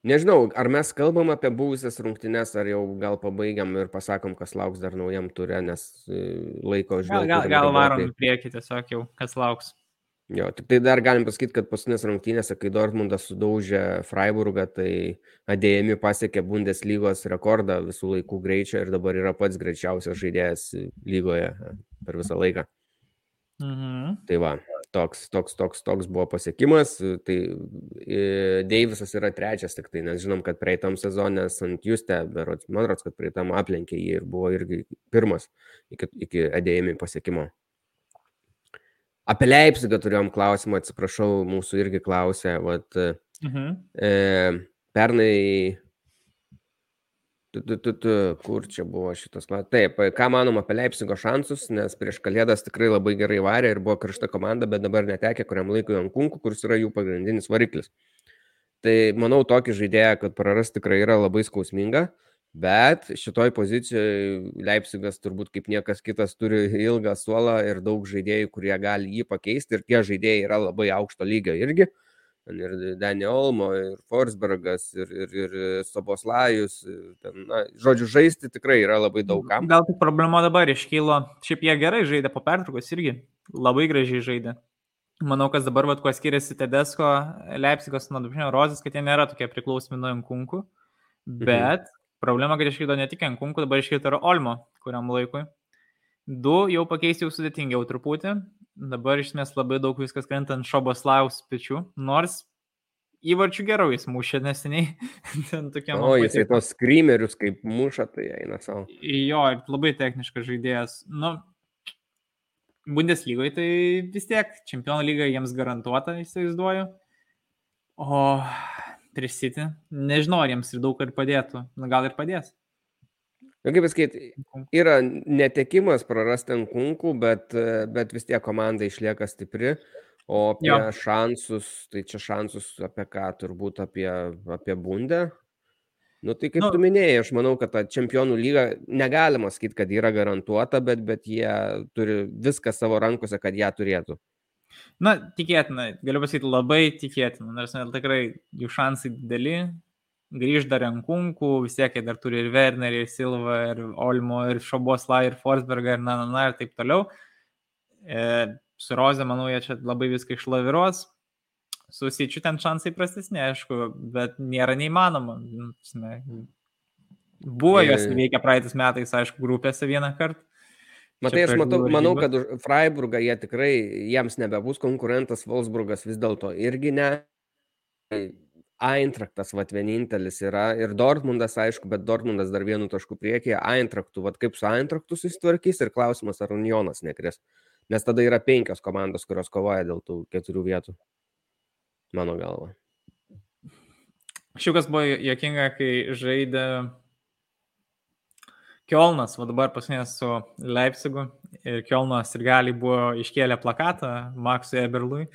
Nežinau, ar mes kalbam apie buvusias rungtynes, ar jau gal pabaigiam ir pasakom, kas lauks dar naujam turė, nes e, laiko žinau. Gal, gal, gal varom į priekį tiesiog jau, kas lauks. Jo, tik tai dar galim pasakyti, kad paskutinės rungtynėse, kai Dortmundas sudaužė Freiburgą, tai Adėjami pasiekė Bundeslygos rekordą visų laikų greičio ir dabar yra pats greičiausias žaidėjas lygoje per visą laiką. Mhm. Tai va, toks, toks, toks, toks buvo pasiekimas. Tai e, Deivisas yra trečias tik tai, nes žinom, kad praeitam sezonė ant Juste, man rodos, kad praeitam aplenkė jį ir buvo irgi pirmas iki, iki Adėjami pasiekimo. Apie Leipzigą turėjom klausimą, atsiprašau, mūsų irgi klausė. Vat, mhm. e, pernai, tu, tu, tu, tu, kur čia buvo šitas? Taip, ką manom apie Leipzigo šansus, nes prieš Kalėdas tikrai labai gerai varė ir buvo karšta komanda, bet dabar netekė kuriam laikui ant kunkų, kuris yra jų pagrindinis variklis. Tai manau, tokį žaidėją, kad praras tikrai yra labai skausminga. Bet šitoj pozicijoje Leipzigas turbūt kaip niekas kitas turi ilgą suolą ir daug žaidėjų, kurie gali jį pakeisti. Ir tie žaidėjai yra labai aukšto lygio irgi. Ir Daniel Olmo, ir Forsbergas, ir, ir, ir Soboslajus. Ten, na, žodžiu, žaisti tikrai yra labai daugam. Gal tik problema dabar iškylo. Šiaip jie gerai žaidė po pertraukos irgi. Labai gražiai žaidė. Manau, kas dabar, vad, kuo skiriasi Tedesko, Leipzigas nuo Dubinio Rozės, kad jie nėra tokie priklausomi nuo Inkunkų. Mhm. Bet mhm Problema, kad iškrito ne tik Enkunkų, dabar iškrito ir Olmo kuriam laikui. Du jau pakeisti jau sudėtingiau truputį. Dabar iš esmės labai daug viskas krenta ant Šoboslaus pečių. Nors įvarčių gerai jis mušė neseniai. o, jisai tos skrymerius kaip muša, tai eina savo. Jo, labai techniškas žaidėjas. Nu, Bundeslygoje tai vis tiek čempionų lyga jiems garantuota, įsivaizduoju. O prieš City. Nežinau, ar jiems ir daug ir padėtų. Na, gal ir padės. Na, kaip pasakyti, yra netekimas prarasti ant kunkų, bet, bet vis tiek komanda išlieka stipri. O apie jo. šansus, tai čia šansus apie ką, turbūt apie, apie bundę. Nu, tai kaip nu, tu minėjai, aš manau, kad ta čempionų lyga negalima sakyti, kad yra garantuota, bet, bet jie turi viską savo rankose, kad ją turėtų. Na, tikėtina, galiu pasakyti labai tikėtina, nors tikrai jų šansai dideli, grįž dar Enkunkų, vis tiek jie dar turi ir Wernerį, ir Silva, ir Olmo, ir Šobosla, ir Forsbergą, ir na, na, na, ir taip toliau. E, su Roze, manau, jie čia labai viską išlaviruos, Su Syčiu ten šansai prastesni, aišku, bet nėra neįmanoma. Buvo jos veikia praeitais metais, aišku, grupėse vieną kartą. Matai, aš matau, manau, kad Freiburgą jie tikrai, jiems nebebus konkurentas, Wolfsburgas vis dėlto irgi ne. Eintraktas, vat vienintelis yra ir Dortmundas, aišku, bet Dortmundas dar vienu tašku priekyje, Eintraktų, vat kaip su Eintraktu susitvarkys ir klausimas, ar Unionas nekris. Nes tada yra penkios komandos, kurios kovoja dėl tų keturių vietų mano galva. Šiukas buvo jokinga, kai žaidė Kielnas, o dabar pasinės su Leipzigu. Ir Kielnas ir gali buvo iškėlę plakatą Maksui Eberlui e,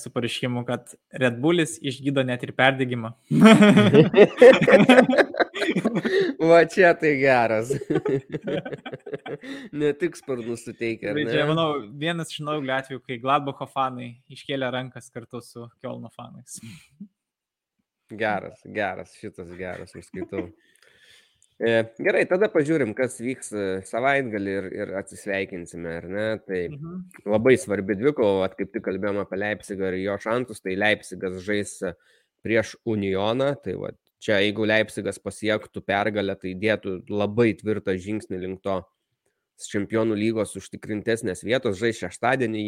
su pareiškimu, kad Red Bullis išgydo net ir perdėgymą. Va čia tai geras. ne tik sparnus suteikia. Tai čia, manau, vienas iš naujų atvejų, kai Gladbacho fanai iškėlė rankas kartu su Kielno fanais. geras, geras, šitas geras, aš skaitau. E, gerai, tada pažiūrim, kas vyks e, savaitgalį ir, ir atsisveikinsime, ar ne? Tai mhm. labai svarbi dvikova, kaip tik kalbėjome apie Leipzigą ir jo šantus, tai Leipzigas žais prieš Unioną, tai va, čia jeigu Leipzigas pasiektų pergalę, tai dėtų labai tvirtą žingsnį link to čempionų lygos užtikrintesnės vietos, žais šeštadienį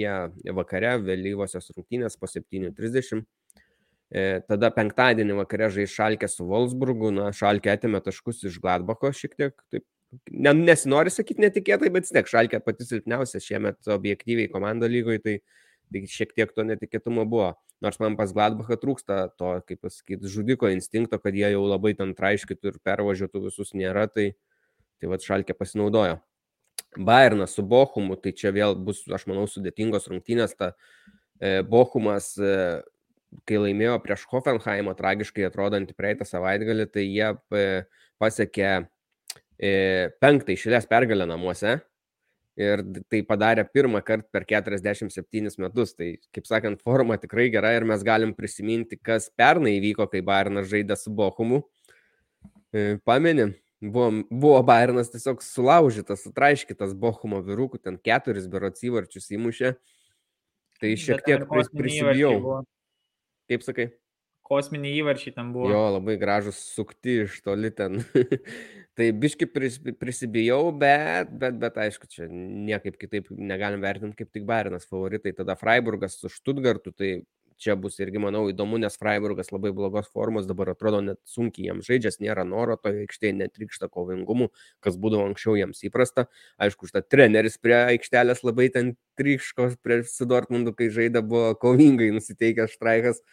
vakare, vėlyvosios rungtynės po 7.30. E, tada penktadienį vakare žais Šalkė su Wolfsburgu, na, Šalkė atėmė taškus iš Gladbako šiek tiek, taip, ne, nesinori sakyti netikėtai, bet vis tiek Šalkė pati silpniausia šiemet objektyviai komanda lygoje, tai, tai šiek tiek to netikėtumo buvo. Nors man pas Gladbachą trūksta to, kaip pasakyti, žudiko instinkto, kad jie jau labai ten traiškytų ir pervažiuotų visus nėra, tai, tai vad Šalkė pasinaudojo. Bayernas su Bochumu, tai čia vėl bus, aš manau, sudėtingos rungtynės. Ta, e, Bochumas, e, kai laimėjo prieš Hoffenheimą, tragiškai atrodantį praeitą savaitgalį, tai jie e, pasiekė e, penktą išėlės pergalę namuose. Ir tai padarė pirmą kartą per 47 metus. Tai, kaip sakant, forma tikrai gera ir mes galim prisiminti, kas pernai įvyko, kai Bayernas žaidė su Bochumu. E, pamenim, Buvo, buvo Bayernas tiesiog sulaužytas, sutraiškytas Bochumo vyrukų, ten keturis berots įvarčius įmušė. Tai šiek tiek pris, prisibijau. Kaip sakai? Kosminiai įvarčiai ten buvo. Jo, labai gražus sukti iš toli ten. tai biški pris, prisibijau, bet, bet, bet aišku, čia niekaip kitaip negalim vertinti kaip tik Bayernas favoritai. Tada Freiburgas su Stuttgartu, tai čia bus irgi, manau, įdomu, nes Freiburgas labai blogos formos, dabar atrodo net sunkiai jiems žaidžias, nėra noro toje aikštėje, netrykšta kovingumu, kas būdavo anksčiau jiems įprasta. Aišku, šitą treneris prie aikštelės labai ten trykško prie Sidortmundu, kai žaidė, buvo kovingai nusiteikęs Štraikas.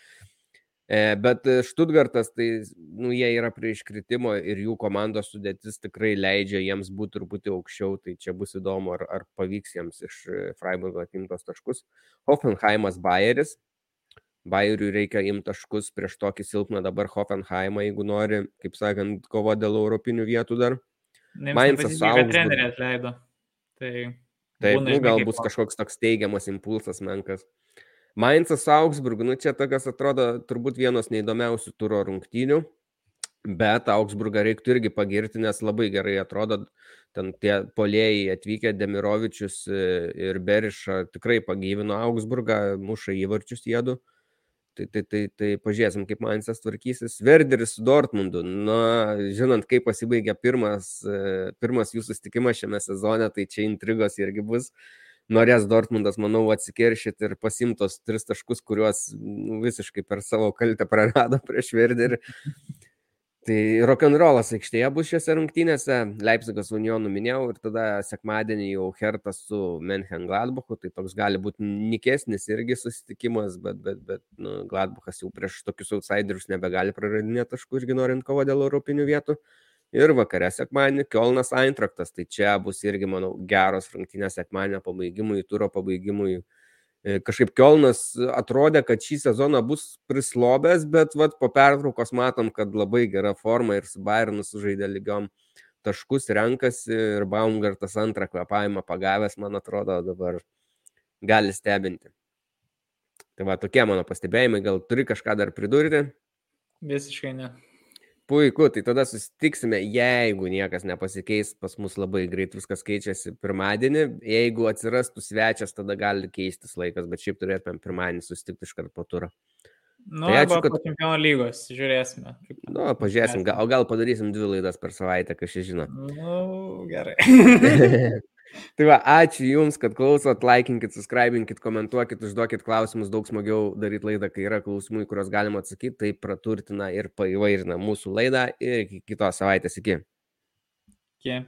E, bet Štutgartas, tai nu, jie yra prie iškritimo ir jų komandos sudėtis tikrai leidžia jiems būti truputį aukščiau, tai čia bus įdomu, ar, ar pavyks jiems iš Freiburgo atimtos taškus. Hoffenheimas Bayeris, Bayeriui reikia imti taškus prieš tokį silpną dabar Hoffenheimą, jeigu nori, kaip sakant, kovo dėl europinių vietų dar. Mainzas savo. Trenerį atleido. Tai Taip, nu, gal bus kažkoks toks teigiamas impulsas menkas. Mainzas Augsburg, nu čia tokios atrodo turbūt vienos neįdomiausių turo rungtynių, bet Augsburgą reiktų irgi pagirti, nes labai gerai atrodo, ten tie polėjai atvykę Demirovičius e, ir Beriša tikrai pagyvino Augsburgą, muša įvarčius jėdu. Tai, tai, tai, tai pažiūrėsim, kaip Mainzas tvarkysis. Verderis su Dortmundu. Na, žinant, kaip pasibaigė pirmas, e, pirmas jų susitikimas šiame sezone, tai čia intrigos irgi bus. Norės Dortmundas, manau, atsikiršyti ir pasimtos tris taškus, kuriuos visiškai per savo kaltę prarado prieš Verderį. Tai rock'n'rollas aikštėje bus šiose rungtynėse, Leipzigas Unionų minėjau ir tada sekmadienį jau Hertas su Menchen Gladbachu, tai toks gali būti nikesnis irgi susitikimas, bet, bet, bet nu, Gladbachas jau prieš tokius outsiderius nebegali praradinėti taškų irgi norint kovo dėl europinių vietų. Ir vakare sekmadienį Kielnas Eintraktas, tai čia bus irgi, manau, geros rungtynės sekmadienio pabaigimui, turo pabaigimui kažkaip Kielnas atrodė, kad šį sezoną bus prislobęs, bet vat, po pertraukos matom, kad labai gera forma ir su Bayernu sužaidė lygiom taškus renkasi ir Baumgartas antrą kvepavimą pagavęs, man atrodo, dabar gali stebinti. Tai va, tokie mano pastebėjimai, gal turi kažką dar pridurti? Visiškai ne. Puiku, tai tada susitiksime, jeigu niekas nepasikeis, pas mus labai greit viskas keičiasi pirmadienį, jeigu atsirastų svečias, tada gali keistis laikas, bet šiaip turėtumėm pirmadienį susitikti iškart po turą. Nu, tai ačiū, kad... Po čempionų lygos, žiūrėsime. Nu, pažiūrėsim, gal, o gal padarysim dvi laidas per savaitę, kažkai žino. Nu, gerai. Tai va, ačiū Jums, kad klausot, laikinkit, subscribinkit, komentuokit, užduokit klausimus, daug smagiau daryti laidą, kai yra klausimų, į kuriuos galima atsakyti, tai praturtina ir paįvairina mūsų laidą ir iki kitos savaitės iki. Iki.